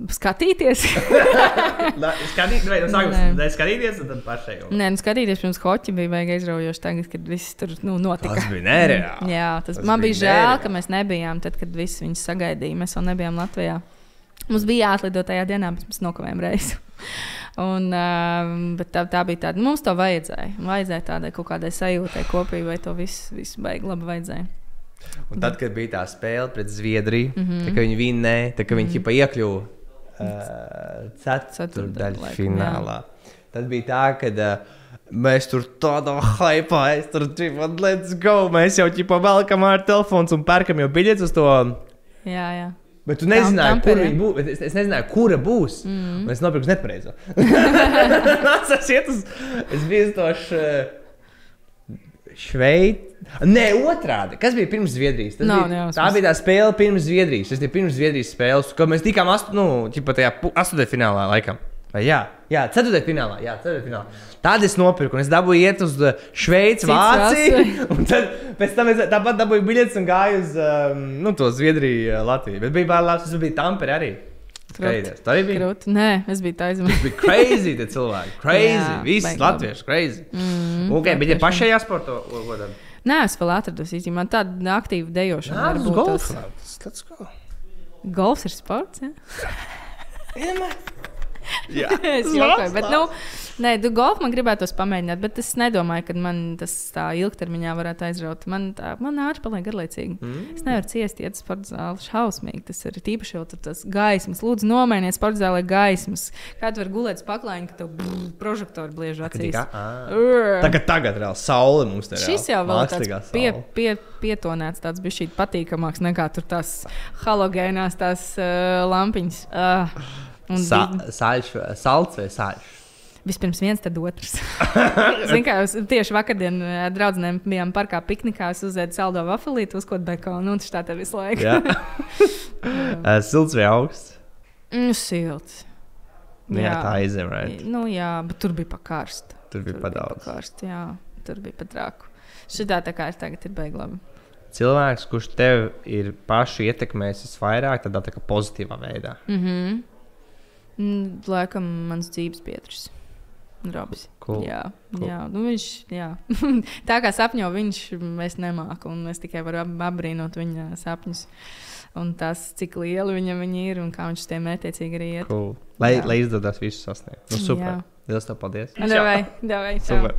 Skatīties. Skatīt, vai, nu, sākums, ne, skatīties, un tad pašai jau. Nē, nu, skatīties pirms hoķi bija vajag aizraujoši. Tagad, kad viss tur nu, notika. Tas bija nereāli. Jā, tas, tas man bija, bija žēl, nereāli. ka mēs nebijām tad, kad visi viņus sagaidīja. Mēs vēl nebijām Latvijā. Mums bija jāatlido tajā dienā, bet mēs nokavējām reizi. Un, uh, tā, tā bija tāda, mums to vajadzēja. Vajadzēja tādai kaut kādai sajūtai kopībai, to visu, visu baigi labi vajadzēja. Un tad, kad bija tā spēle pret Zviedriju, mm -hmm. tad, viņi vinnēja, tad, viņi mm -hmm. iekļuva uh, ceturdaļā finālā, jā. tad bija tā, ka. Uh, Mēs tur tādā hypā, es tur dzīvoju, let's go. Mēs jau ķipā velkam ar telefonu un pērkam jau biļetes uz to. Jā, jā. Bet tu nezināji, Tam, kur viņa būs. Es, es nezināju, kura būs. Mm. Es nopirku nepareizo. es, uz, es biju uz Šveici. Nē, otrādi. Kas bija pirms Zviedrijas? Tas no, bija, tā bija tā spēle pirms Zviedrijas. Tas bija pirms Zviedrijas spēles, kad mēs tikām astu, nu, tajā astotdaļfinālā laikam. Vai jā, jā ceturtajā finālā. Jā, finālā. Tad es nopirku, un es dabūju iet uz uh, Šveici, Vāciju. Un tad pēc tam es tāpat dabūju biļetes un gāju uz um, nu, to Zviedriju, uh, Latviju. Bet bija bail labs, tas bija Tampere arī. Skaidrs. Tā arī bija. Krūt. Nē, es biju tā aizmirsis. Tas bija crazy, tie cilvēki. Crazy. Visi latvieši, crazy. Mm, okay, bet ja pašai jāsporto, ko tad? Nē, es vēl atradu īstenībā. Man tāda aktīva dejošana. Jā, tas golfs. Golfs ir sports. Ja? Jā, es jokoju, bet, nu, nē, du golfu man gribētos pamēģināt, bet es nedomāju, ka man tas tā ilgtermiņā varētu aizraut. Man, tā, man ārā paliek garlaicīgi. Mm. Es nevaru ciest, iet uz sporta zāli. Šausmīgi tas ir. Tīpaši jau tur tas gaismas. Lūdzu, nomainiet sporta zālē gaismas. Kā tu vari gulēt spaklājiņā, ka tev brrr, prožektori bliež acīs. Tagad, tagad reāli saule mums te ir. Šis jau vēl tāds pie, pie, pietonēts, tāds bija šī patīkamāks nekā tur tās halogēnās tās uh, lampiņas. Uh. Sa sāļš, salds vai sāļš? Vispirms viens, tad otrs. Zinu, kā jūs tieši vakardien ar eh, draugiem bijām parkā piknikā, es uzēdu saldo vafelīti, uzkot bekonu, un tā tev visu laiku. uh, silts vai augsts? Mm, silts. Jā, jā, tā aizem, right? Nu, jā, bet tur bija pakārst. Tur bija padaudz. Pakārst, jā, tur bija patrāku. Šitā tā kā ir tagad ir beiglabi. Cilvēks, kurš tev ir pašu ietekmējis visvairāk, tādā tā kā pozitīvā veidā. Mm -hmm. Mm, laikam mans dzīves biedrs. Robs. Cool. Jā, cool. jā. Nu, viņš, jā. tā kā sapņo viņš, mēs nemākam, un es tikai varu apbrīnot viņa sapņus. Un tas, cik liela viņam viņa ir un kā viņš tiem mētiecīgi arī iet. Cool. Lai, jā. lai izdodas visu sasniegt. Nu, super. Jā. Lielas tev paldies. Davai, davai, super.